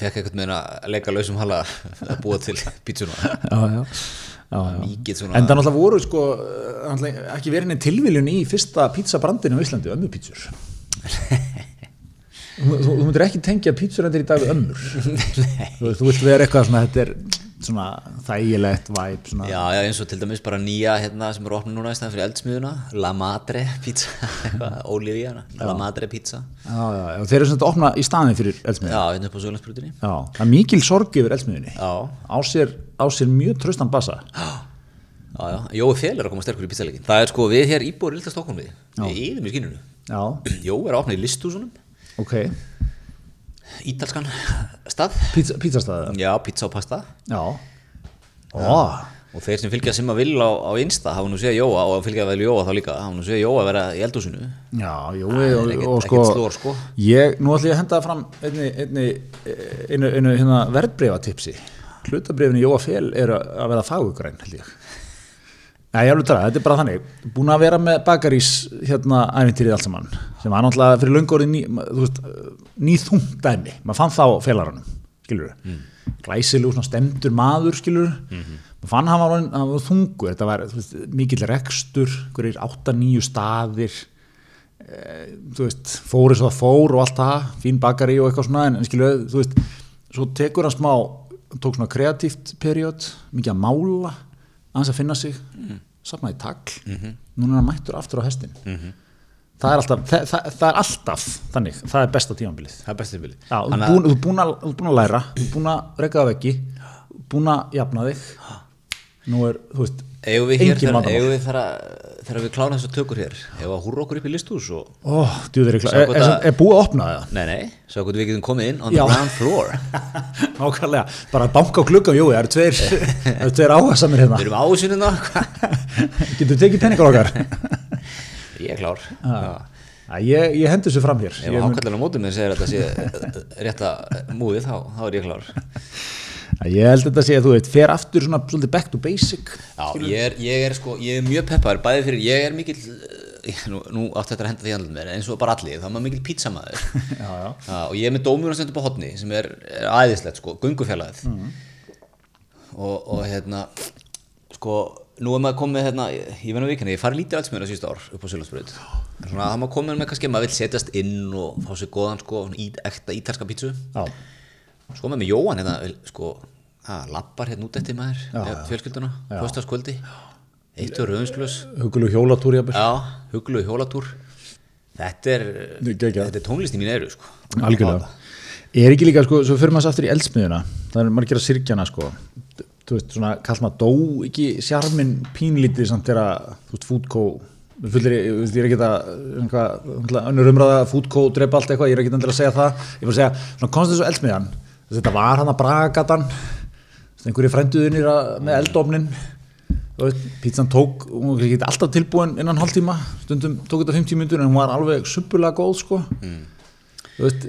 fekk eitthvað með að leika lausum hala að búa til pítsuna. Svona En það náttúrulega voru sko ekki verið neinn tilviljun í fyrsta pizzabrandinu á Íslandi, ömmu pítsur þú, þú, myndir ekki tengja pítsur endur í dag við ömmur. Þú, þú vilt vera eitthvað svona þetta er svona þægilegt væp svona, Já, já, eins og til dæmis bara nýja hérna sem eru opnið núna í stæðan fyrir eldsmiðuna La Madre pizza, Olivia La Madre pizza. Já, já, já, þeir eru svona að opna í staðin fyrir eldsmiðin Já, hérna upp á Söglandsbrutinni það er mikil sorg yfir eldsmiðinni Já, á sér, á sér mjög tröstan bassa. Jói Fél er að koma sterkur í pizzalekin Það er sko við hér íbúið Rilda Stokkólmi Við. Íðum í skínunu já, Jói er að opna í listhúsunum. Ok Ítalskan stað. Pizza, pizzastæði Já, pizza og pasta. Já, ó. Og þeir sem fylgja Simma Vill á, á Insta hafa nú séð Jóa og fylgja vel Jóa þá líka hafa nú séð Jóa vera í eldhúsinu. Já, jú, er og, ekkert- og sko, ekkert slór, sko. ég, nú ætlum ég að henda það fram einni, einni, einu, einu hérna verðbreifatipsi hlutabrifinu Jóa Fél eru að vera fagugræn held ég. Nei, ég alveg tala, þetta er bara þannig. Búin að vera með bakarís hérna æfintýrið allt saman sem var náttúrulega fyrir löngorði ný, ma- þú veist, nýþungt dæmi. Maður fann það á félaranum, skilur mm. glæsileg, svona stemdur maður skilur maður fann hann var, hann var þungur. Þetta var mikill rekstur hverjir 8-9 staðir. Eh, þú veist, fór eins og það fór og allt það, fín bakari og eitthvað svona en, en skilu, þú veist, svo tekur hann smá tók svona kreatíft period mikið að mála, aðeins að finna sig mm. safnaði tagl. Núna er hann mættur aftur á hestin það, er alltaf, það, það, það er alltaf þannig, það er besta tímanbilið Það er vilji Já, þú ert búin, ert búin, að, búin að læra þú ert búin að reyka það veggi búin að jafna þig. Nú er, þú veist engin vandamál. eigum við þegar við klárum þessu tökur hér? Við að húra okkur upp í listhús og Ó, djúður er, er, er, að- er búið að opna það? Nei, nei, svo hvernig við getum komið inn on the ground floor. Nákvæmlega, bara að banka á klukkan, jú, það eru tveir, áhersamir hérna. Við erum ásunina Getur tekið peningar okkar Ég er klár. Ég, ég hendi þessu fram hér. Ef ég, mun- ákallin á mótum minn segir að þetta sé rétta múið þá, þá er ég klár. Ég held þetta að sé að þú veit fer aftur svona svolítið back to basic Já, ég er, ég er sko, ég er mjög peppar bæði fyrir, ég er mikill eh, nú, nú átti þetta að henda því handlum mér eins og bara allir, þá er maður mikill já, og ég er með dómurinn stendur upp á hotni sem er, er æðislegt sko, gungufélagið Mhm. og, og hérna sko, nú er maður komið hérna, ég, venna vikinni, ég fari lítið alls mér á síðust ár upp á Sjölandsbröð svona það maður komið með kannski, maður vil setjast inn og fá sér góðan sko, í, ekta ítalska pítsu. Já, Sko með með Jóhann hérna, sko, að lappar hérna út eftir maður, fjölskylduna, föstaskvöldi, eitt og rauðinskljós, hugulegu hjólatúr huglu hjólatúr, þetta er, er tónlist í mín eru, sko. algjörlega. Er ekki líka, sko, svo fyrir maður aftur í eldsmiðuna það er margir að sirkjana, sko þú veist, svona, kall maður dó ekki sjarmin pínlítið samt þegar þú veist, fútkó fullir, ég, er ekki að önnur umræða, fútkó, drepa allt eitthvað ég er ekki að segja það, ég var að segja svona konstant svo eldsmiðan, þetta var hann að bragatan einhverju frænduðinir að- með eldofnin pizzan tók, hún var ekki alltaf tilbúin innan hálftíma, stundum tók þetta 50 minnur en hún var alveg suppulega góð sko þú veist,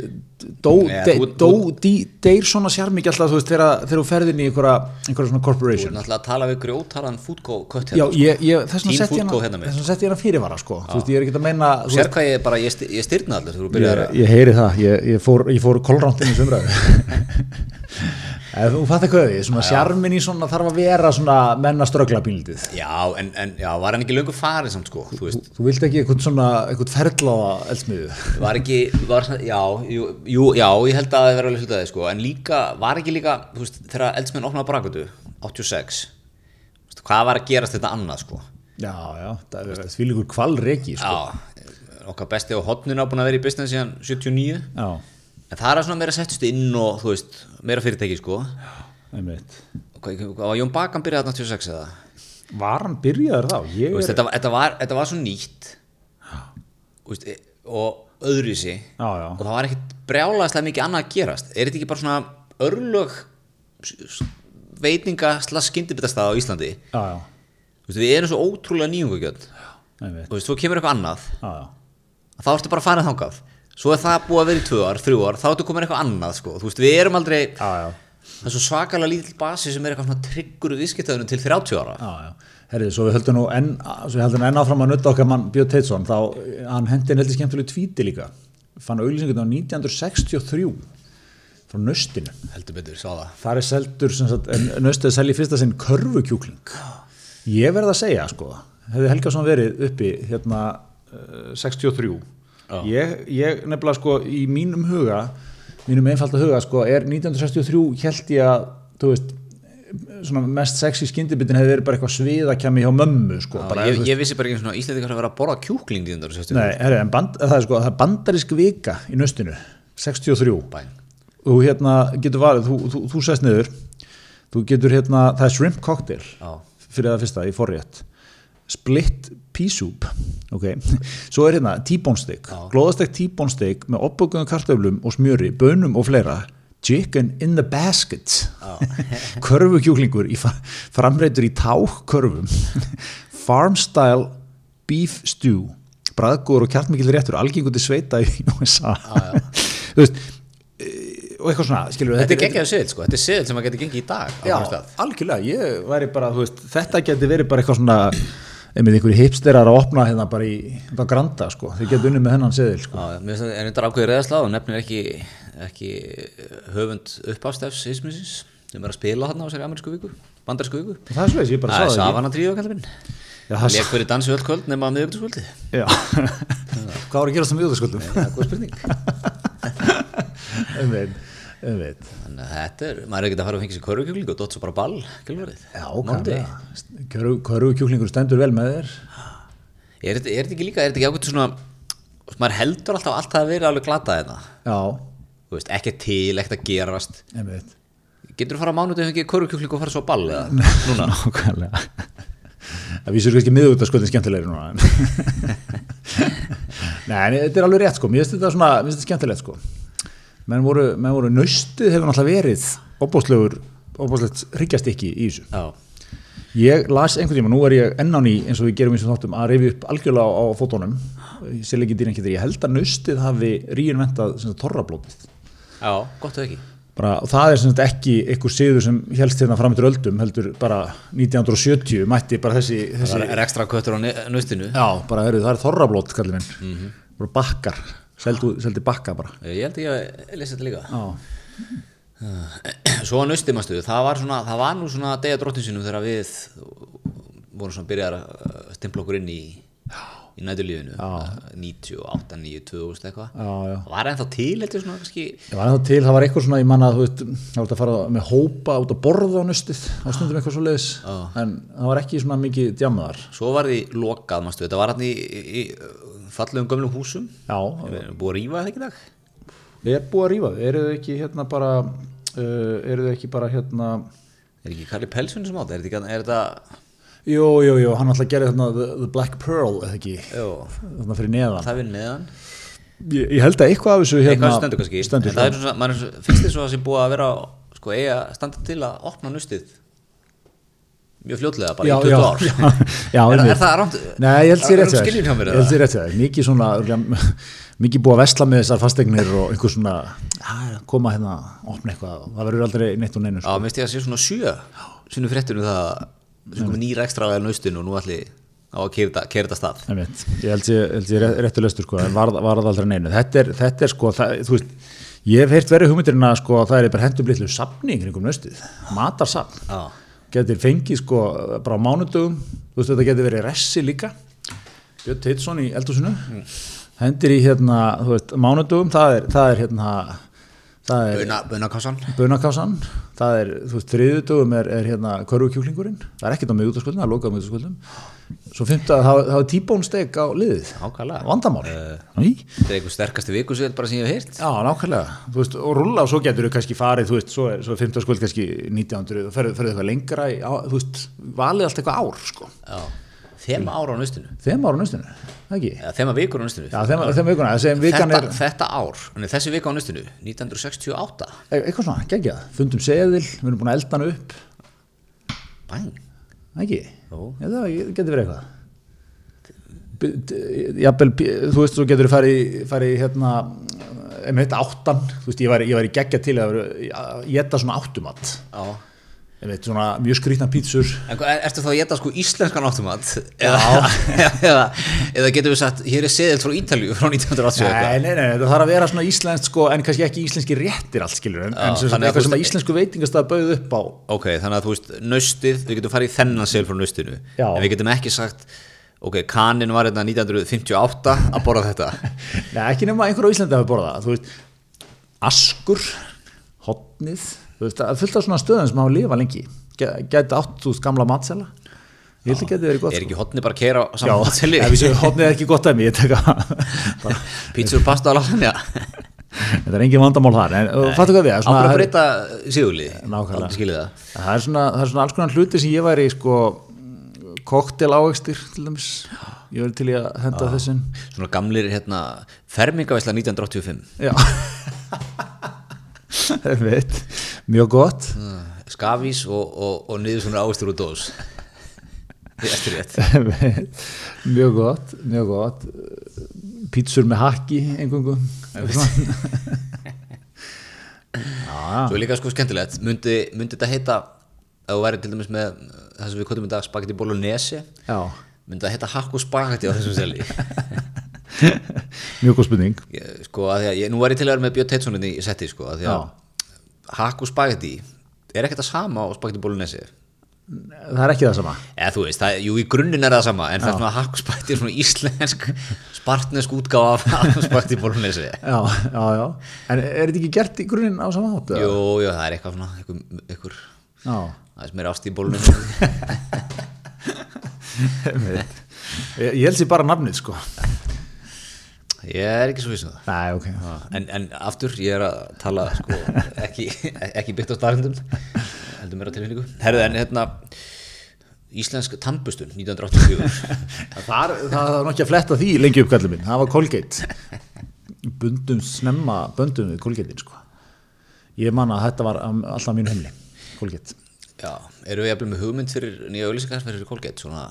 dó, Ja, de, þú- dó dí, deyr svona sjarm ekki alltaf þú veist, þegar, þú ferðin í einhverja, einhverja svona Þú corporation. Er náttúrulega að tala við grjótaran fútkó kött hérna, ég, þess vegna sett ég hérna fyrirvara sko, þú veist, ég er ekki að meina sko. þú Sér hvað ég bara, ég, ég styrna allir, þú ég, að, ég heyri það, ég, ég fór, fór kolrántinn í sumræðu Ef þú fattar hvað við, svona sjarmin í svona þarf að vera svona menna ströggla bíldið já, en, en, já, var hann ekki löngu farið samt, sko, þú veist, Þú vilt ekki eitthvað svona, eitthvað ferðláða eldsmiðu var ekki, var, já, jú, já, ég held að það verður alveg hlutaði, sko, en líka, var ekki líka, þú veist, þegar eldsmenn opnaði brakatu, 86, þú veist, hvað var að gerast þetta annað, sko, Já, já, það er því líkur kvalreki sko. Já, okkar besti á hotnuna búin að vera í business síðan 79 Já, En það er svona meira settust inn og þú veist, meira fyrirtæki sko. Einmitt. Hvað hvað var Jón Bakan byrjaði þarna 26 eða? Var hann byrjaður þá? Þú veist, er, þetta, þetta, var, þetta var svo nýtt. Þú veist, e- og öðruvísi. Já, já, og það var ekkit brjálaðislega mikið annað að gerast. Er þetta ekki bara svona örlög veitinga slags skyndibitastað á Íslandi? Já, já, Þú veist, við erum svo ótrúlega nýjungugjöld einmitt. Þú veist, svo kemur eitthvað annað. Já, já, þá ertu bara að fara þangað svo er það búið að vera í tvö ár, þrjú ár þá ertu komin eitthvað annað, sko, þú veist, við erum aldrei já, já, það er svo svakalega lítill basi sem er eitthvað tryggur viðskiptaðunum til 30 ára. Já, já. Herrið, svo við höldum nú enn, svo við höldum enn áfram að nutta okkar mann Björn Teitsson, þá hann hendi heldur skemmtileg tvíti líka. Fann auðlýsingun á 1963 frá nöstinu heldur betur, sá það. Þar er seldur sem sagt, nöstuð selji fyrsta sinn körfukjúkling ég verð að segja sko hefði Helgason verið uppi hérna uh, 63 ég, ég nefnilega sko í mínum huga mínum einfalda huga sko er 1963 held ég að þú veist svona mest sexy skyndibindin hefði verið bara eitthvað sviðakjami hjá mömmu sko bara, ég, ég vissi bara ekki svona Íslandingar að vera að borða kjúkling í þundar nei, herri, en band, það er sko það er bandarisk vika í nöstinu 63 Bæn. þú hérna getur valið, þú, þú, þú sest niður þú getur hérna, það er shrimp cocktail Já. fyrir það fyrsta í forrétt split pea soup. Ok, svo er hérna glóðastegt t-bone steak með opbökuðum kartöflum og smjöri, bönum og fleira. Chicken in the basket. Körfukjúklingur framreitur í tákörfum farm style beef stew. Bræðgóður og kjartmikil réttur algengundi sveita í USA þú veist eh, og eitthvað svona, skilur þetta er geggjaðu seðil, sko, þetta er seðil sem að geta gengið í dag Já, algjörlega, ég væri bara, veist, þetta geti verið bara eitthvað svona, einmitt einhverju hipsterar að opna hérna bara í, á Granda, sko, þeir geti unni með hennan seðil, sko. Já, mér finnst það er þetta ákveðið reðaslað og nefnir ekki, ekki höfund uppástefs ismisins sem er að spila þarna á sér amerísku viku, bandarísku viku. Það er svo veist, ég bara Það er sagði það Savana tríu, kallar minn. Já, það Lék fyrir dansi öll kvöld nema að miðugtaskvöldi. Já, hvað var að gera það með Þannig að þetta er, maður er ekki að fara að fengja sér körfukjúkling og svo bara ball, kjölvarið Já, kannski, hverju kjúklingur stendur vel með þér? Er þetta ekki líka, er þetta ekki ákveðt svona maður heldur alltaf allt að vera alveg glatað þetta Já, Þú veist, ekki til, ekkert að gerast. Getur þú fara á mánuðu ef ekki körfukjúkling og fara svo ball eða? Núna Nákvæmlega. Það vísur kannski miðugtasköldin skemmtilegri núna. Nei, þetta er alveg rétt, sko, mér finnst þetta skemmtilegt, sko. Menn voru, menn voru nöstið hefur náttúrulega verið óbúslegur óbúslegt hryggjast ekki í þessu. Já, ég las einhvern tíma, nú er ég enn á ný eins og við gerum eins og þáttum að rifja upp algjörlega á, á fótónum ég sé ekki dýrin ekki þegar ég held að nöstið hafi reinventað torrablótið. Já, gott og ekki. Bara, og það er sem sagt ekki einhver siður sem helst hérna fram eftir öldum heldur bara 1970 mætti bara þessi, þessi er ekstra köttur á nöstinu já, bara heru, það er þorrablót Mhm. bara bakkar seldi, bakka bara. Ég held ekki að lesa þetta líka. Svo að nöstimastu, það var svona það var nú svona degja drottinsinum þegar við vorum svona byrjar að stimpla okkur inn í í næturlífinu. 98, 9, 2000 eitthvað. Það var ennþá til, heldur svona Það var ennþá til, það var eitthvað svona, ég manna að þú veist, það var að fara með hópa út að borða á nustið, á stundum eitthvað svo leiðis, en það var ekki svona mikið djamaðar. Svo var því lokað, mástu, þetta var hann í, í, í fallegum gömlum húsum. Já, Við erum búið að rífa það ekki dag. Við erum búið að þau. eru þau ekki hérna bara, uh, eru þau ekki bara hérna, Er ekki Karli Pelsson sem átt, er þetta, er þetta jú, jú, jú, hann alltaf gerði þarna the, the Black Pearl, eða ekki, Jó, þarna fyrir neðan. það við neðan. Ég, ég held að eitthvað af þessu hérna, Eitthvað stendur kannski. stendur, En það er svona, svo- finnst svo að það sé búið að vera sko eiga standa til að opna nustið mjög fljótlega bara Já, í 20 já, ár. já, já, er, er það rámt? Nei, ég held sér rétt Það? sér rétt sér, mikið svona mikið búið að vesla með þessar fastegnir og einhver svona að koma hérna að opna eitthvað, það verður aldrei neitt og neinu Já, sko. minnst ég að sé svona sjö Sinu fréttunum það komið nýra ekstra á nustinu og nú ætli á að keira þetta stað. Einmitt. ég held sér, held sér réttu löstur sko, en varð, varð aldrei neinu. Þetta er, þetta er sko, það, þú veist ég hef heyrt verið hugmyndirinn að sko, það er bara hendur blitlu safni kringum nöstið, matarsafn. Já, getur fengið sko bara á mánudögum, þú veist þetta getur verið ressi líka. Björn Teitsson í eldhúsinu. Hendir í hérna, þú veist, mánudögum. Það er, það er hérna það er Buna- bunakassan það er, þú veist, þriðudögum er, er hérna körfukjúklingurinn, það er ekkert á miðutaskvöldum, það er lokað á miðutaskvöldum svo fymta, það það er tíbónsteg á liðið, Nákvæmlega. vandamál Eh. Ný? Þetta er einhver sterkasti vikusveit bara sem ég hef heyrt Já, nákvæmlega, þú veist, og rúlla og svo getur þú kannski farið, þú veist, svo er, svo er 15 skvöld kannski 1900 og ferðu eitthvað lengra í, á, þú veist, valið allt eitthvað ár, sko Já. Þema ára á nöstinu þeim ára á nöstinu, það ekki? Eða þema vikur á nöstinu Já, þeim, þeim vikuna, þetta, er þetta ár, þessi vika á nöstinu 1968 e- eitthvað svona, geggjað, fundum seðil við erum búin að elda hann upp, Bæn ekki. Já, það getur verið eitthvað. Jafnvel, þú veist, svo getur þú farið í, hérna einmitt áttan, þú veist, ég var, ég var í geggja til að geta svona áttumat. Já svona mjög skrýtna pítsur. Er, ertu þá að geta sko íslenskan áttumat? Eða, eða, eða getur við sagt, hér er seðilt frá Ítalíu frá 1980 Nei, nei, nei, það þarf að vera svona íslenskt sko, en kannski ekki íslenski réttir allt skilur en, Já, en sem að eitthvað sem að íslensku veitingastað bauð upp á. Ok, þannig að þú veist, nöstið, við getum farið í þennan sel frá nöstinu Já. En við getum ekki sagt, ok, kanin var hérna 1958 að borða þetta. Nei, ekki nema einhver á Íslandi hafi borðað það, askur hotnið, þú veist, það er fullt af svona stöðum sem hafa lifað lengi. Gæ- gæti átt, þú veist, gamla matsela gott Er ekki hotni bara að keira á Já, saman matseli? séum hotnið er ekki gott að mér Pítsur, pasta og lasagna þetta er engin vandamál þar fattu hvað við, svona, að breyta sigurli Nákvæmlega. Það. Það er svona, það er svona alls konar hluti sem ég væri sko koktel ávegstir til dæmis. Ég væri til í að henda þessum Svona gamlir, hérna, fermingavæsla 1985 Já. Mjög gott. Skafís og, og, og niður svona ávistur úr dós. Mjög gott Mjög gott. Pítsur með hakki einhverjum Svo líka sko skemmtilegt. Mundi, mundi þetta heita ef þú væri til dæmis með það sem við kvöldum í dag spagetti bolognese? Myndi það heita hakk og spagetti á þessum seli Mjög góð spurning. Sko að því að ég, nú var ég til að vera með Björn Teitssoninn í setti sko að því að hakk og spagetti er ekkert það sama á spagetti bolognese? Það er ekki það sama. Eða þú veist, það, jú í grunninn er það sama en það er svona hakk og spagetti er svona íslensk spartnesk útgáfa af spagetti bolognese. Já, já, já. En er þetta ekki gert í grunninn á sama eða? jú, jú, það er eitthvað svona eitthvað, eitthvað Já. aðeins meira ást í. Ég ég held sér bara nafnið sko ég er ekki svo vissin það. Nei, ok. En, en aftur, ég er að tala sko, ekki, ekki byggt á starfendum heldur mér á tilfinningu. Herðu en hérna Íslensk tannbustun 1984 Það, það var nokkið að fletta því lengi uppkallum minn, það var Colgate. Bundum snemma bundum við Colgate sko. ég man að þetta var um, alltaf mín heimli Colgate. Já, eru við jafnvel með hugmynd fyrir nýja auðlýsingar fyrir Colgate svona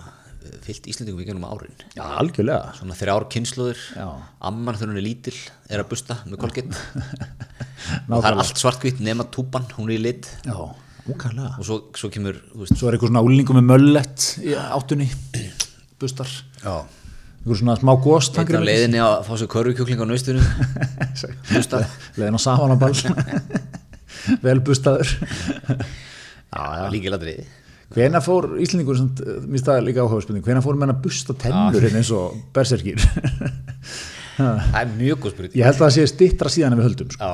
fyllt Íslendingum í gennum árin. Já, algjörlega. Svona þrjár kynnslóður Já. amman þegar hún er lítil er að busta með Colgate og það er allt svartkvitt nema túpan, hún er í lit. Já, ókvæmlega. Og svo, svo kemur, veist Svo er eitthvað svona úlingum með möllett í áttunni bustar, Já. eitthvað svona smá góst Einn á leiðinni að fá sér körfukjúkling á naustunum bustað leiðin á safanaball. Vel bustaður. Já, líkiladrið Hvena fór Íslendingur, samt, eh, staði líka áhuga spurning, hvena fór menn að busta tennur hérna eins og berserkir? Það er mjög góð spurning Ég held að það sé stittra síðan en við höldum sko.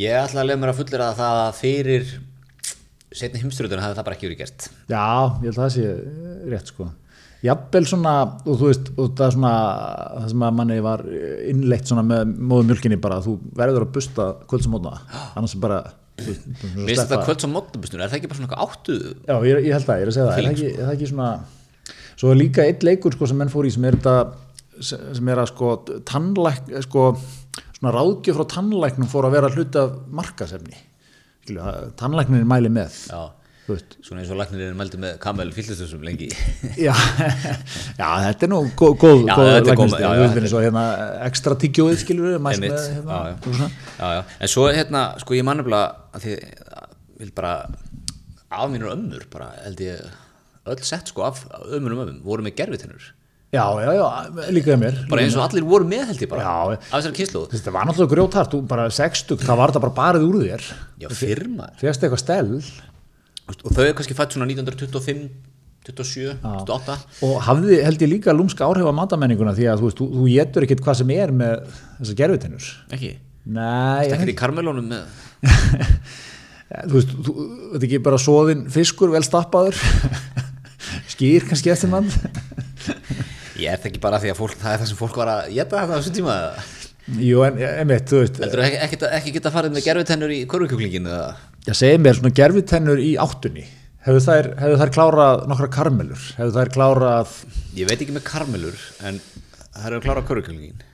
Ég ætla að lega mér að fullir að það að fyrir setni heimsturutuna hefði það bara ekki verið gert Já, ég held að það sé eh, rétt sko. Jafnvel svona, og þú veist, og það svona, það sem að manni var innleitt með móðu mjölkinni bara, þú verður að busta kvöld sem mótna, annars bara, þú veist, þetta kvöld sem móttabustunum, er það ekki bara svona eitthvað áttu Já, ég, ég held það, ég er að segja það, er það ekki, er það ekki svona, svo er líka eitt leikur sko sem menn fór í sem er þetta, sem er að sko tannlæk, sko, svona ráðgjöf frá tannlæknum fór að vera hluti af markasefni, tannlæknin er mæli með, Já, veist, svona eins og lagnirinn mældi með kamel fyllistusum lengi. Já, já, þetta er nú góð, góð, svo hérna ekstra tyggjóið skilur við, mæst með hérna, já, já. En svo hérna, sko ég man nefnilega að því vil bara af mínur ömmur, bara held ég öll sett sko af ömmurum ömmum voru með gerfitennur, Já, já, já, líka mér. bara eins og allir voru með held ég bara, Já. af þessari kynslu Þetta var náttúrulega grjótart, bara sextug, það var þetta bara barið úr þér, Já, firma férst eitthvað stell og þau er kannski fætt svona 1925 27, 28 og hafði held ég líka lúmska áhrif á matamenninguna því að þú veist, þú, getur ekkert hvað sem er með þessar gerfutennur. ekki, ég, í karmelónum með þú veist, þú, þetta er ekki bara svoðin fiskur vel stappaður. Skýr kannski eftir mann. Ég er það ekki bara því að fólk, það er það sem fólk var að geta þetta á þessum tíma. eða? Jú, en emitt, þú veist Heldur ekki, ekki, ekki geta farið með gerfitennur í korfukjúklinginu eða? ég segi mér svona gerfitennur í áttunni hefur þær, hefur þær klárað nokkra karmelur? Hefur þær klárað Ég veit ekki með karmelur en það eru að klára korfukjúklingin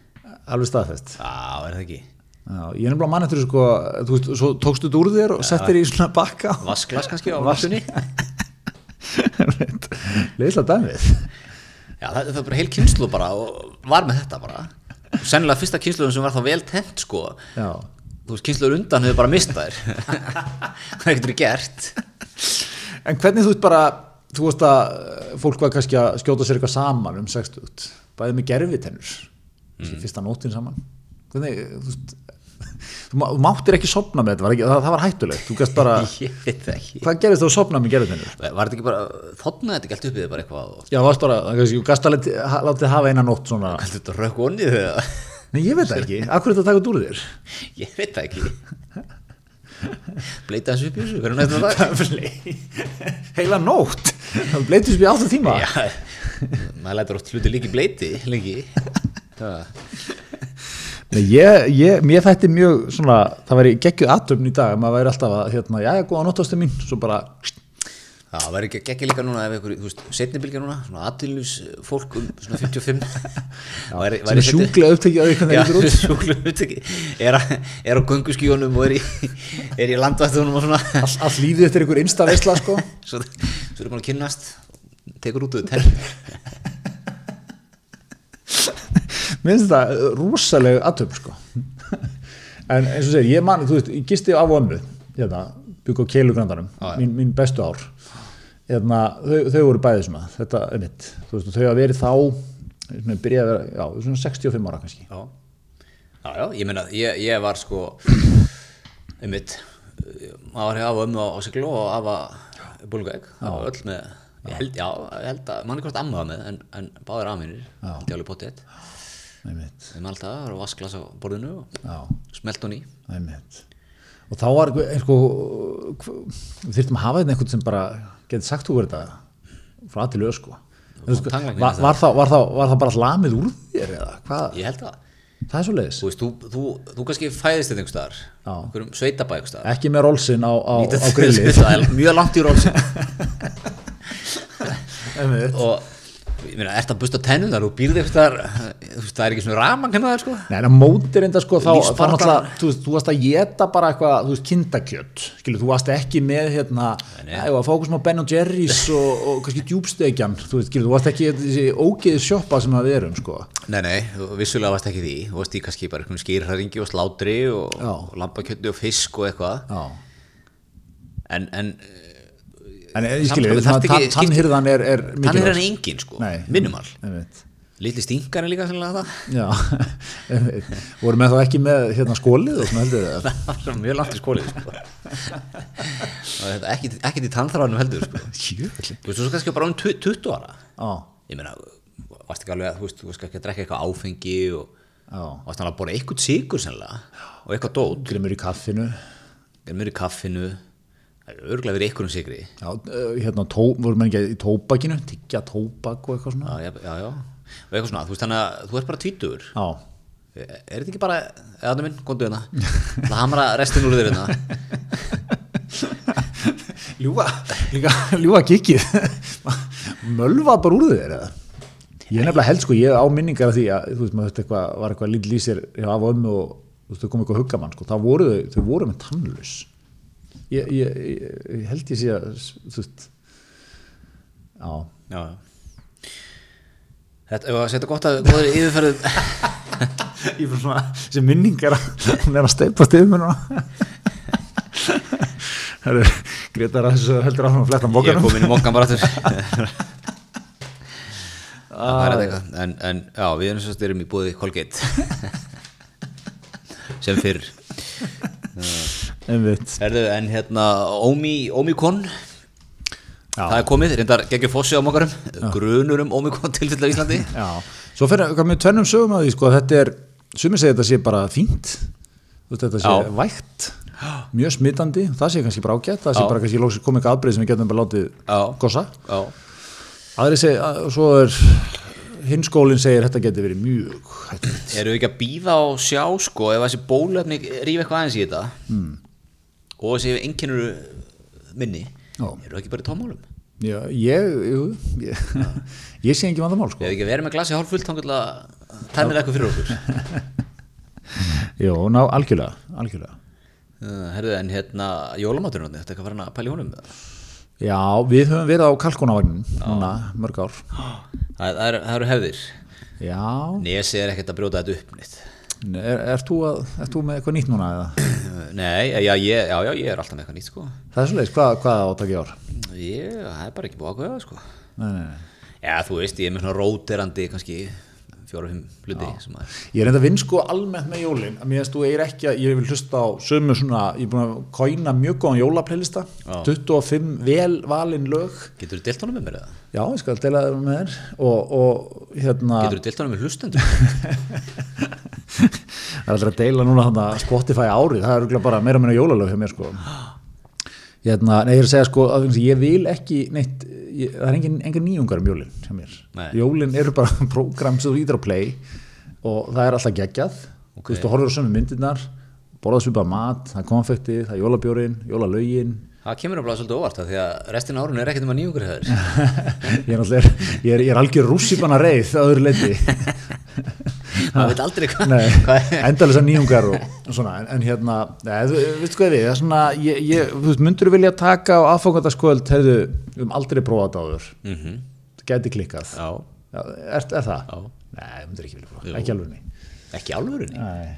alveg staðfest. Já, er það ekki? Já, ég er nefnilega mann eftir sko, þú veist, svo tókstu þetta úr þér og settir í svona bakka Vasklas kannski á vassunni leðislega dæmið Já, það, það er bara heil kynslu bara og var með þetta bara Sennilega fyrsta kynsluðum sem var þá vel tent sko Já, Þú veist, kynsluður undan hefur bara mistað þér Hvað getur þið gert? En hvernig þú veist bara, þú veist að fólk var kannski að skjóta sér eitthvað saman um 60, bæðið með gerfitennur, þessi fyrsta nótin saman. Hvernig, þú veist, þú, má, þú máttir ekki sopna með þetta, var ekki, það, það var hættulegt, þú gæst bara, hvað gerist þú að sopna með gerfitennur? Var þetta ekki bara, þotnaði þetta ekki allt upp í þið bara eitthvað og Já, það varst bara, þú gæst að látið hafa eina nótt svona, Heldur þetta rökk onnið þegar? nei ég veit það ekki, akkur þetta að taka út úr þér? Ég veit það ekki Bleita þessu upp í þessu, hvernig næstu það? Heila nótt, það bleitist við áttu tíma. Já, maður lætur oft hluti líki bleiti, lengi Það ég, ég, mér þætti mjög svona, það væri geggjuð aðtöfn í dag, maður væri alltaf að, hérna, já, góða nóttastu mín, svo bara, Já, það væri ekki líka núna ef einhver, þú veist, setni bylgja núna, svona aðtilnus fólk um svona 55 væri, sem er sjúklega upptekið að Já, það lítur út. sjúklega upptekið. Er, er á gönguskíunum og er í, er í landvættunum og svona. All, all lífið eftir einhver einsta veisla, sko. svo, svo er búin að kynnast tekur út tenn Mér finnst þetta uh, rosaleg aðtöfn, sko. en eins og segir, ég man, þú veist, ég gisti af ömmu, hérna, bygg á keilugrandanum, Já, já. mín, mín bestu ár. Hérna, þau, þau voru bæðið svona, þetta er mitt, veist, og þau hafa verið þá, svona, að vera, já, svona 65 ára kannski. já. já, já, ég meina ég, ég var sko einmitt maður var hjá ömmu á, á siglu og afa búlgæk, það var öll með ég held, já, ég held að, manni hvort amma var með en, en báðir aðminir, alveg potið Einmitt, þeim alltaf, það var vasklas á borðinu og smelt hún í. Og þá var einhver, sko, hv- við þyrftum að hafa þetta einhvern sem bara getið sagt þú verið þetta frá að sko, tannlæknir var, var, það bara hlamið úr þér eða hvað? ég held það, Það er svo leiðis. þú þú, þú, þú kannski fæðist þetta einhver staðar, Já. einhverjum sveitabæ einhver staðar. Ekki með rólsinn á, á, á er mjög langt í rólsinn. Og ég meina, ert að busta tennunar og býrði eitthvað staðar, þú veist, það er ekki svona raman kannar það, sko. Nei, en að mótir enda sko þá, þá náttúrulega, þú veist, þú varst að geta bara eitthvað, þú veist, kindakjöt skilur, þú varst ekki með hérna Nei. æ, að fókus með Ben Jerry's og, og kannski djúbstegjan, þú veist, skilur, þú varst ekki þessi ógeði sjoppa sem að við erum, sko. Nei, nei, vissulega varst ekki því. Þú varst í kannski bara einhvern skýrhæringi og slátri og, og lambakjöndi og fisk og eitthvað. En, en en ég Samt skilur, sko, svona þarftu ekki- tann- tannhirðan er, er hann er engin sko Nei. Minimal. Lítli stingar er líka sannlega það. Já, voru með þá ekki með hérna skólið og svona heldur það Það var mjög langt í skólið sko. Ekki, ekki til tannþráðanum heldur sko. Þú veist, þú kannski bara um 20 ára. Já, Ég meina, varst ekki alveg að þú veist, þú varst ekki að drekka eitthvað áfengi og varst alveg að bora eitthvað sigur sannlega og eitthvað dót. Glimur í kaffinu. Mér í kaffinu það örgulega verið eitthvað um sigri Já, uh, hérna, tó, voru menn ekki í tóbakinu? Tyggja tóbak og eitthvað svona? Já, já, já, og eitthvað svona, þú veist þannig að þú ert bara tvítugur. Já, er þetta ekki bara, eða minn, komdu hérna. Það hamra restin úr þér hérna. Ljúa, líka, ljúa kikið Mölva bara úr þér eða? Ég er nefnilega held sko, ég á minningar af því að þú veist, maður þetta eitthvað, var eitthvað lítil í sér af ömmu og þú veist, þau kom eitthvað huggamann sko, þá voru þau, þau voru með tannlaus ég, ég, ég, ég held ég sé að þú veist Já, já, já þetta, að setja gott að góður yfirferðu ég fyrir svona sem minningar að er að mér núna. Það er Gretar að þessu heldur að ég er bókanum komin í mokkan bara það er eitthvað en, en já, við erum svo styrum í búið Colgate. Sem fyrr. Einmitt. Herðu, en hérna Omi, Omikon Já. það er komið, reyndar geggjur fossi á mokkarum grunur um Omikon tilfell á Íslandi Já, svo fyrir hvað með tvennum sögum að því sko, þetta er, sumir segja þetta sé bara fínt þetta sé Já. vægt mjög smittandi, það sé kannski bara ágætt það sé Já. bara kannski komið afbreyð sem við getum bara látið Já. gossa Já, aðri segi, að, svo er hinn skólinn segir þetta getur verið mjög hættulegt. eru við ekki að býða og sjá sko ef þessi bólefni rífa eitthvað aðeins í þetta mm. Og þessi einkennur minni Já. eru ekki bara í tómálum Já, ég, jú, ég, ég sé ekki vandamál sko. Ef ekki verið með glasi hálf fullt þá tæmið eitthvað fyrir okkur. Jó, ná, algjörlega, algjörlega. Uh, herðu en hérna jólamaturinn þetta eitthvað farin að pæla í honum Já, við höfum verið á kalkunavagnin núna mörg ár. Það, er, það eru hefðir. Já, Nesi er ekkert að brjóta þetta upp nýtt er, er, þú að, er þú með eitthvað nýtt núna eða? Nei, já, ég, já, já, ég er alltaf með eitthvað nýtt sko Það er svolítið, hvað, hvað áttak í ár? Ég, það er bara ekki búið að ákveða sko Nei, nei, nei. Já, þú veist, ég er með svona róterandi kannski fjóra-fimm hluti Ég er enda að vinn sko almennt með jólin. Að mér veist þú er ekki að, ég vil hlusta á sömu svona, ég er búin að kóina mjög góðan jólaplaylista, Já. 25 vel valin lög, Getur þú delt honum með mér eða? já ég skal deila það með þér. Og, og hérna Getur þú delt honum með hlustendur? það er alltaf að deila núna Spotify árið, það er bara meira og meira jólalög hjá mér sko hérna, nei ég er að segja sko að ég vil ekki neitt, ég, það er engin, engin nýjungar um jólin hjá mér, Nei. jólin eru bara program sem þú ítir á play og það er alltaf geggjað, Ok. þú veist þú horfir á sömu myndirnar, borða svipað mat það er konfekti, það er jólabjórin, jólalögin Það kemur alveg svolítið óvart af því að restin árun er ekkert um að nýjungur ég er, alltaf, ég er, ég er algjör rússipanna reið að öðru leiti Það veit aldrei hvað endalisa nýjungar og, og svona, en, en hérna þú veistu hvað er svona ég, ég, þú veist, myndur vilja taka á aðfangandaskvöld hefðu um aldrei prófað áður Mhm. það gæti klikkað Já, Já, er, er það? Já. Nei, myndur ekki vilja prófa, Jú. ekki alveg ekki alvörunni Nei.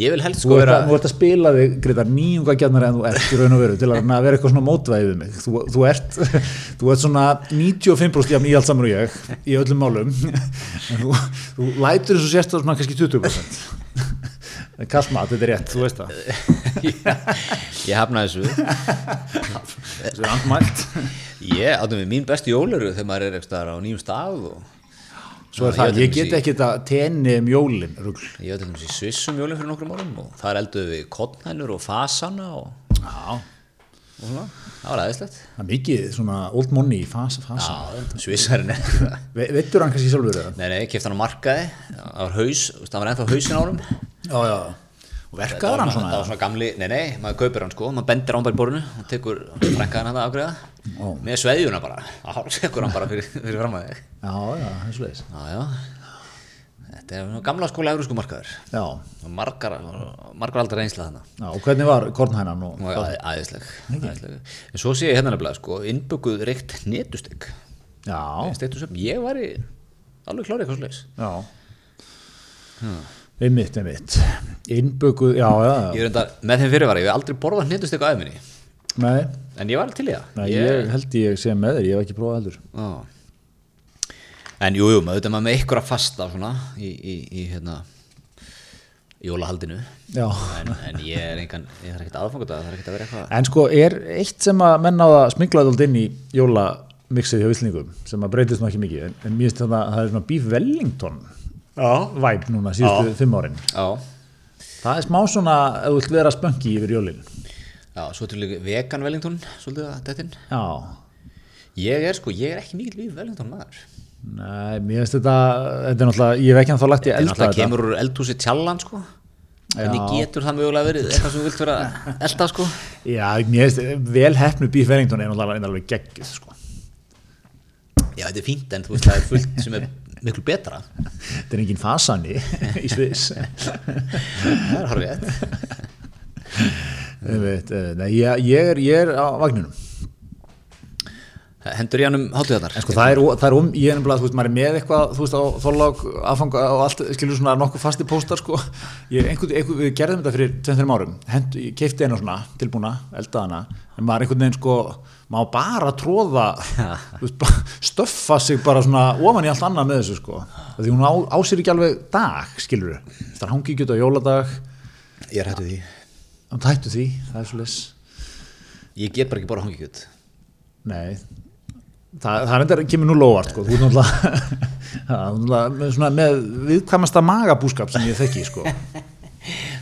Ég vil helst sko vera að, þú ert að spila þig, Greta, nýjunga gjarnar en þú ert í raun og veru til að að vera eitthvað svona mótvæðið við mig. Þú, þú, ert, þú ert svona 95% jafn í allt samar og ég í öllum málum. En þú, þú lætur þessu sérst svona kannski 20%. Kallmat, þetta er rétt, þú veist það. Ég hafna þessu Þessu er andmælt. Ég áttum við mín bestu jóluru þegar maður er eitthvað á nýjum stað og Svo er Já, það, ég ég til get ekki þetta tenni um jólin, rugl. Ég var til dæmis í Svissum jólinn fyrir nokkrum árum og þar elduðu við kottnænur og fasana og, Já, og svona, það var aðeinslegt það er mikið svona old money í fasa. fasa. Já, Svissarinn er það Ve, Veittur hann kannski sjálfur það? Nei, nei, kefti hann á markaði það var haus, það var ennþá hausin árum Já, já. Og verkaður hann Það var svona? svona gamli, nei, nei, maður kaupir hann sko. Maður bendir án bara í borðinu og tekur frænkaðan hann að afgreða Ó. með sveðjuna bara, þá tekur hann bara fyrir, fyrir fram að þig. Já, já, það er svolítið. Þetta er svona gamla skóla eurósku markaður. Já, og margar, margar aldrei reynsla þannig já, og hvernig var kornhænan að- æðisleg, en svo sé ég hérna nefnilega sko innbökuð reykt netustygg Já, ég var í alveg klári eitthvað já. Einmitt, einmitt. Innbökuð, já, já, já. ég er enda með þeim fyrirvara, ég hef aldrei borðað netustygg á æfinni Nei, en ég var til í það nei ég held ég sé með þér, ég hef ekki prófað heldur. Já. En jú, jú, maður veit að maður með ykkur að fasta svona í, í, í hérna jólahaldinu en, en ég er engan, ég þarf aðfangut að það er ekkert að vera eitthvað En sko, er eitt sem að menna á það smiklaði alltaf inn í jólamixið hjá Íslingum sem að breytist nú ekki mikið, en, en mér finnst þetta að það er svona Beef Wellington væp núna síðustu fimm árin. Það er smá svona, ef þú vilt vera spönki yfir jólin. já, svo til líka vegan Wellington, svolítið að dettin Ég er sko, ég er ekki mikill við Wellington maður nei, mér finnst þetta, þetta er náttúrulega, ég hef ekki þá lagt í elda þetta. kemur úr eldhúsi tjallan sko Já. getur það mögulega verið eitthvað sem þú vilt vera að elda sko Já, mér finnst vel hefnu Beef Wellington er náttúrulega alveg geggið, sko. Já, þetta er fínt en þú veist það er fullt sem er miklu betra Þetta er engin fasani í Sviss. Það er Einmitt, eh, ég, ég er á vagninum. Hendur í hann um hátíðarnar En sko það er, það er um, ég er nefnilega, þú veist, maður er með eitthvað, þú veist, á þorlák, aðfanga og allt, skilur svona nokkuð fasti póstar, sko. Ég, einhvern, einhvern, við gerðum þetta fyrir 2-3 árum, Hend, ég keipti einu svona, tilbúna, eldaðana, en maður einhvern veginn, sko, maður bara tróða, stöffa sig bara svona ofan í allt annað með þessu, sko. Því hún á, á sér ekki alveg dag, skilur. Það er hangi ekki á jóladag, Ég er hættu því það tættu því, það er svo les. Ég get bara ekki bara hangið kjöt Nei, það, það er enda kemur nú lóvart sko, þú er náttúrulega með, með viðkvæmasta magabúskap sem ég þekki sko.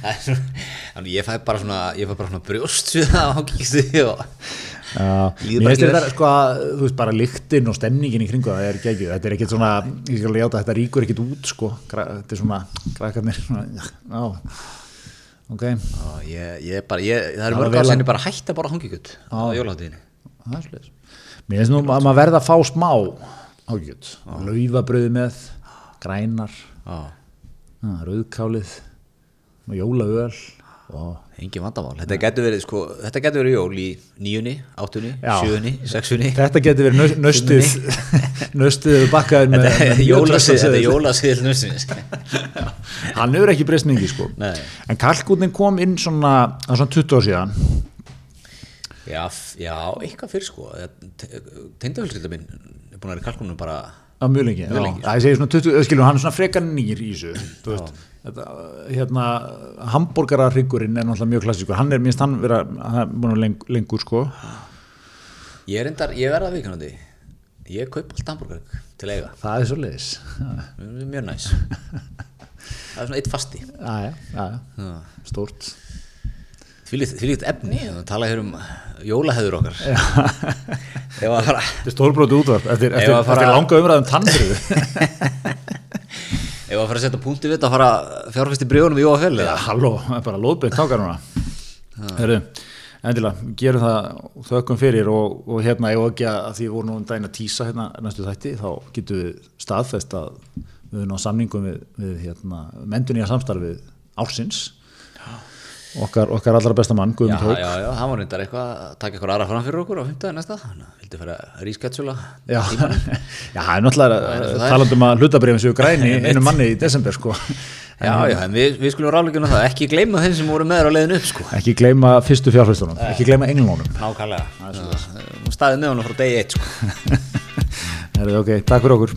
Er Þannig ég fæ bara svona svona brjóst við það ákýstu og Já, Líður bara ekki vel. sko að, þú veist, bara lyktin og stemningin í kringu það er geggjuð, þetta er ekkit svona ég skal játa, þetta ríkur ekkit út sko. Þetta er svona, krakkarnir svona, já, ok. Já, ég, ég bara, ég, það var mörg ár að- ég bara hætti að bara hangikjöt á jólaháttíðinni það er sliðis mér finnst nú að maður verða að fá smá. Ágjut, laufabröði með grænar, rauðkálið jólaöl og engin vandamál. Þetta getur verið, sko, þetta getur verið jól í níunni, áttunni, sjöunni, sexunni. Þetta getur verið nö- nöstið nöstið bakkaður með, Þetta er er jólasið nusins hann hefur ekki breyst mikið sko. Nei. en kalkútin kom inn svona er svona 20 ár síðan Já, já, eitthvað fyrir sko. Tengdafélskylda minn er búin að vera í kalkunum bara á mjög lengi, Mjög lengi, sko. Já, ég segi svona 20, skilur, hann er svona frekar nýr í þessu hérna hambúrgararryggurinn er náttúrulega mjög klassískur. Hann er minnst hann vera, hann er búin að leng, lengur sko. Ég er endar, ég verða vikanandi Ég kaup allt hambúrgar til eiga. Það er svo leiðis Mjög næs. Það er svona eitt fasti. Já, Já. stórt Því lítið efni, þannig að tala hér um jólahæður okkar. Ef að fara þetta er stórbróti útvarp eftir, Ef eftir, eftir langa umræðum tannfröðu Ef að fara að setja punkti við þetta að fara fjárfæst í brjónum í jóafell Já, halló, það er bara lóðbyrð tákar núna. Herru, endilega, gerum það þökkum fyrir og, og hérna ég og ekki að því við vorum nú um daginn að tísa hérna næstu þætti, þá getum við staðfest að við erum á samningum við, við hérna, mendun í að samstarfið ársins okkar, okkar allra besta mann, Já, Guðmund Hók já, já, það var reyndar eitthvað að taka eitthvað aðra fram fyrir okkur á 15. næsta. Að vildi fara að rísketsula Já, já, það er náttúrulega það. er. talandum að hlutabrifin séu græni einu manni í desember sko. Já, já, en við, við skulum ráðlegjum það, ekki gleyma þeim sem voru með þér á leiðinu upp sko. Ekki gleyma fyrstu fjárfæstunum, ekki gleyma englunum. Nákvæmlega, staðið með honum frá degi eitt sko. Herru, ok, takk fyrir okkur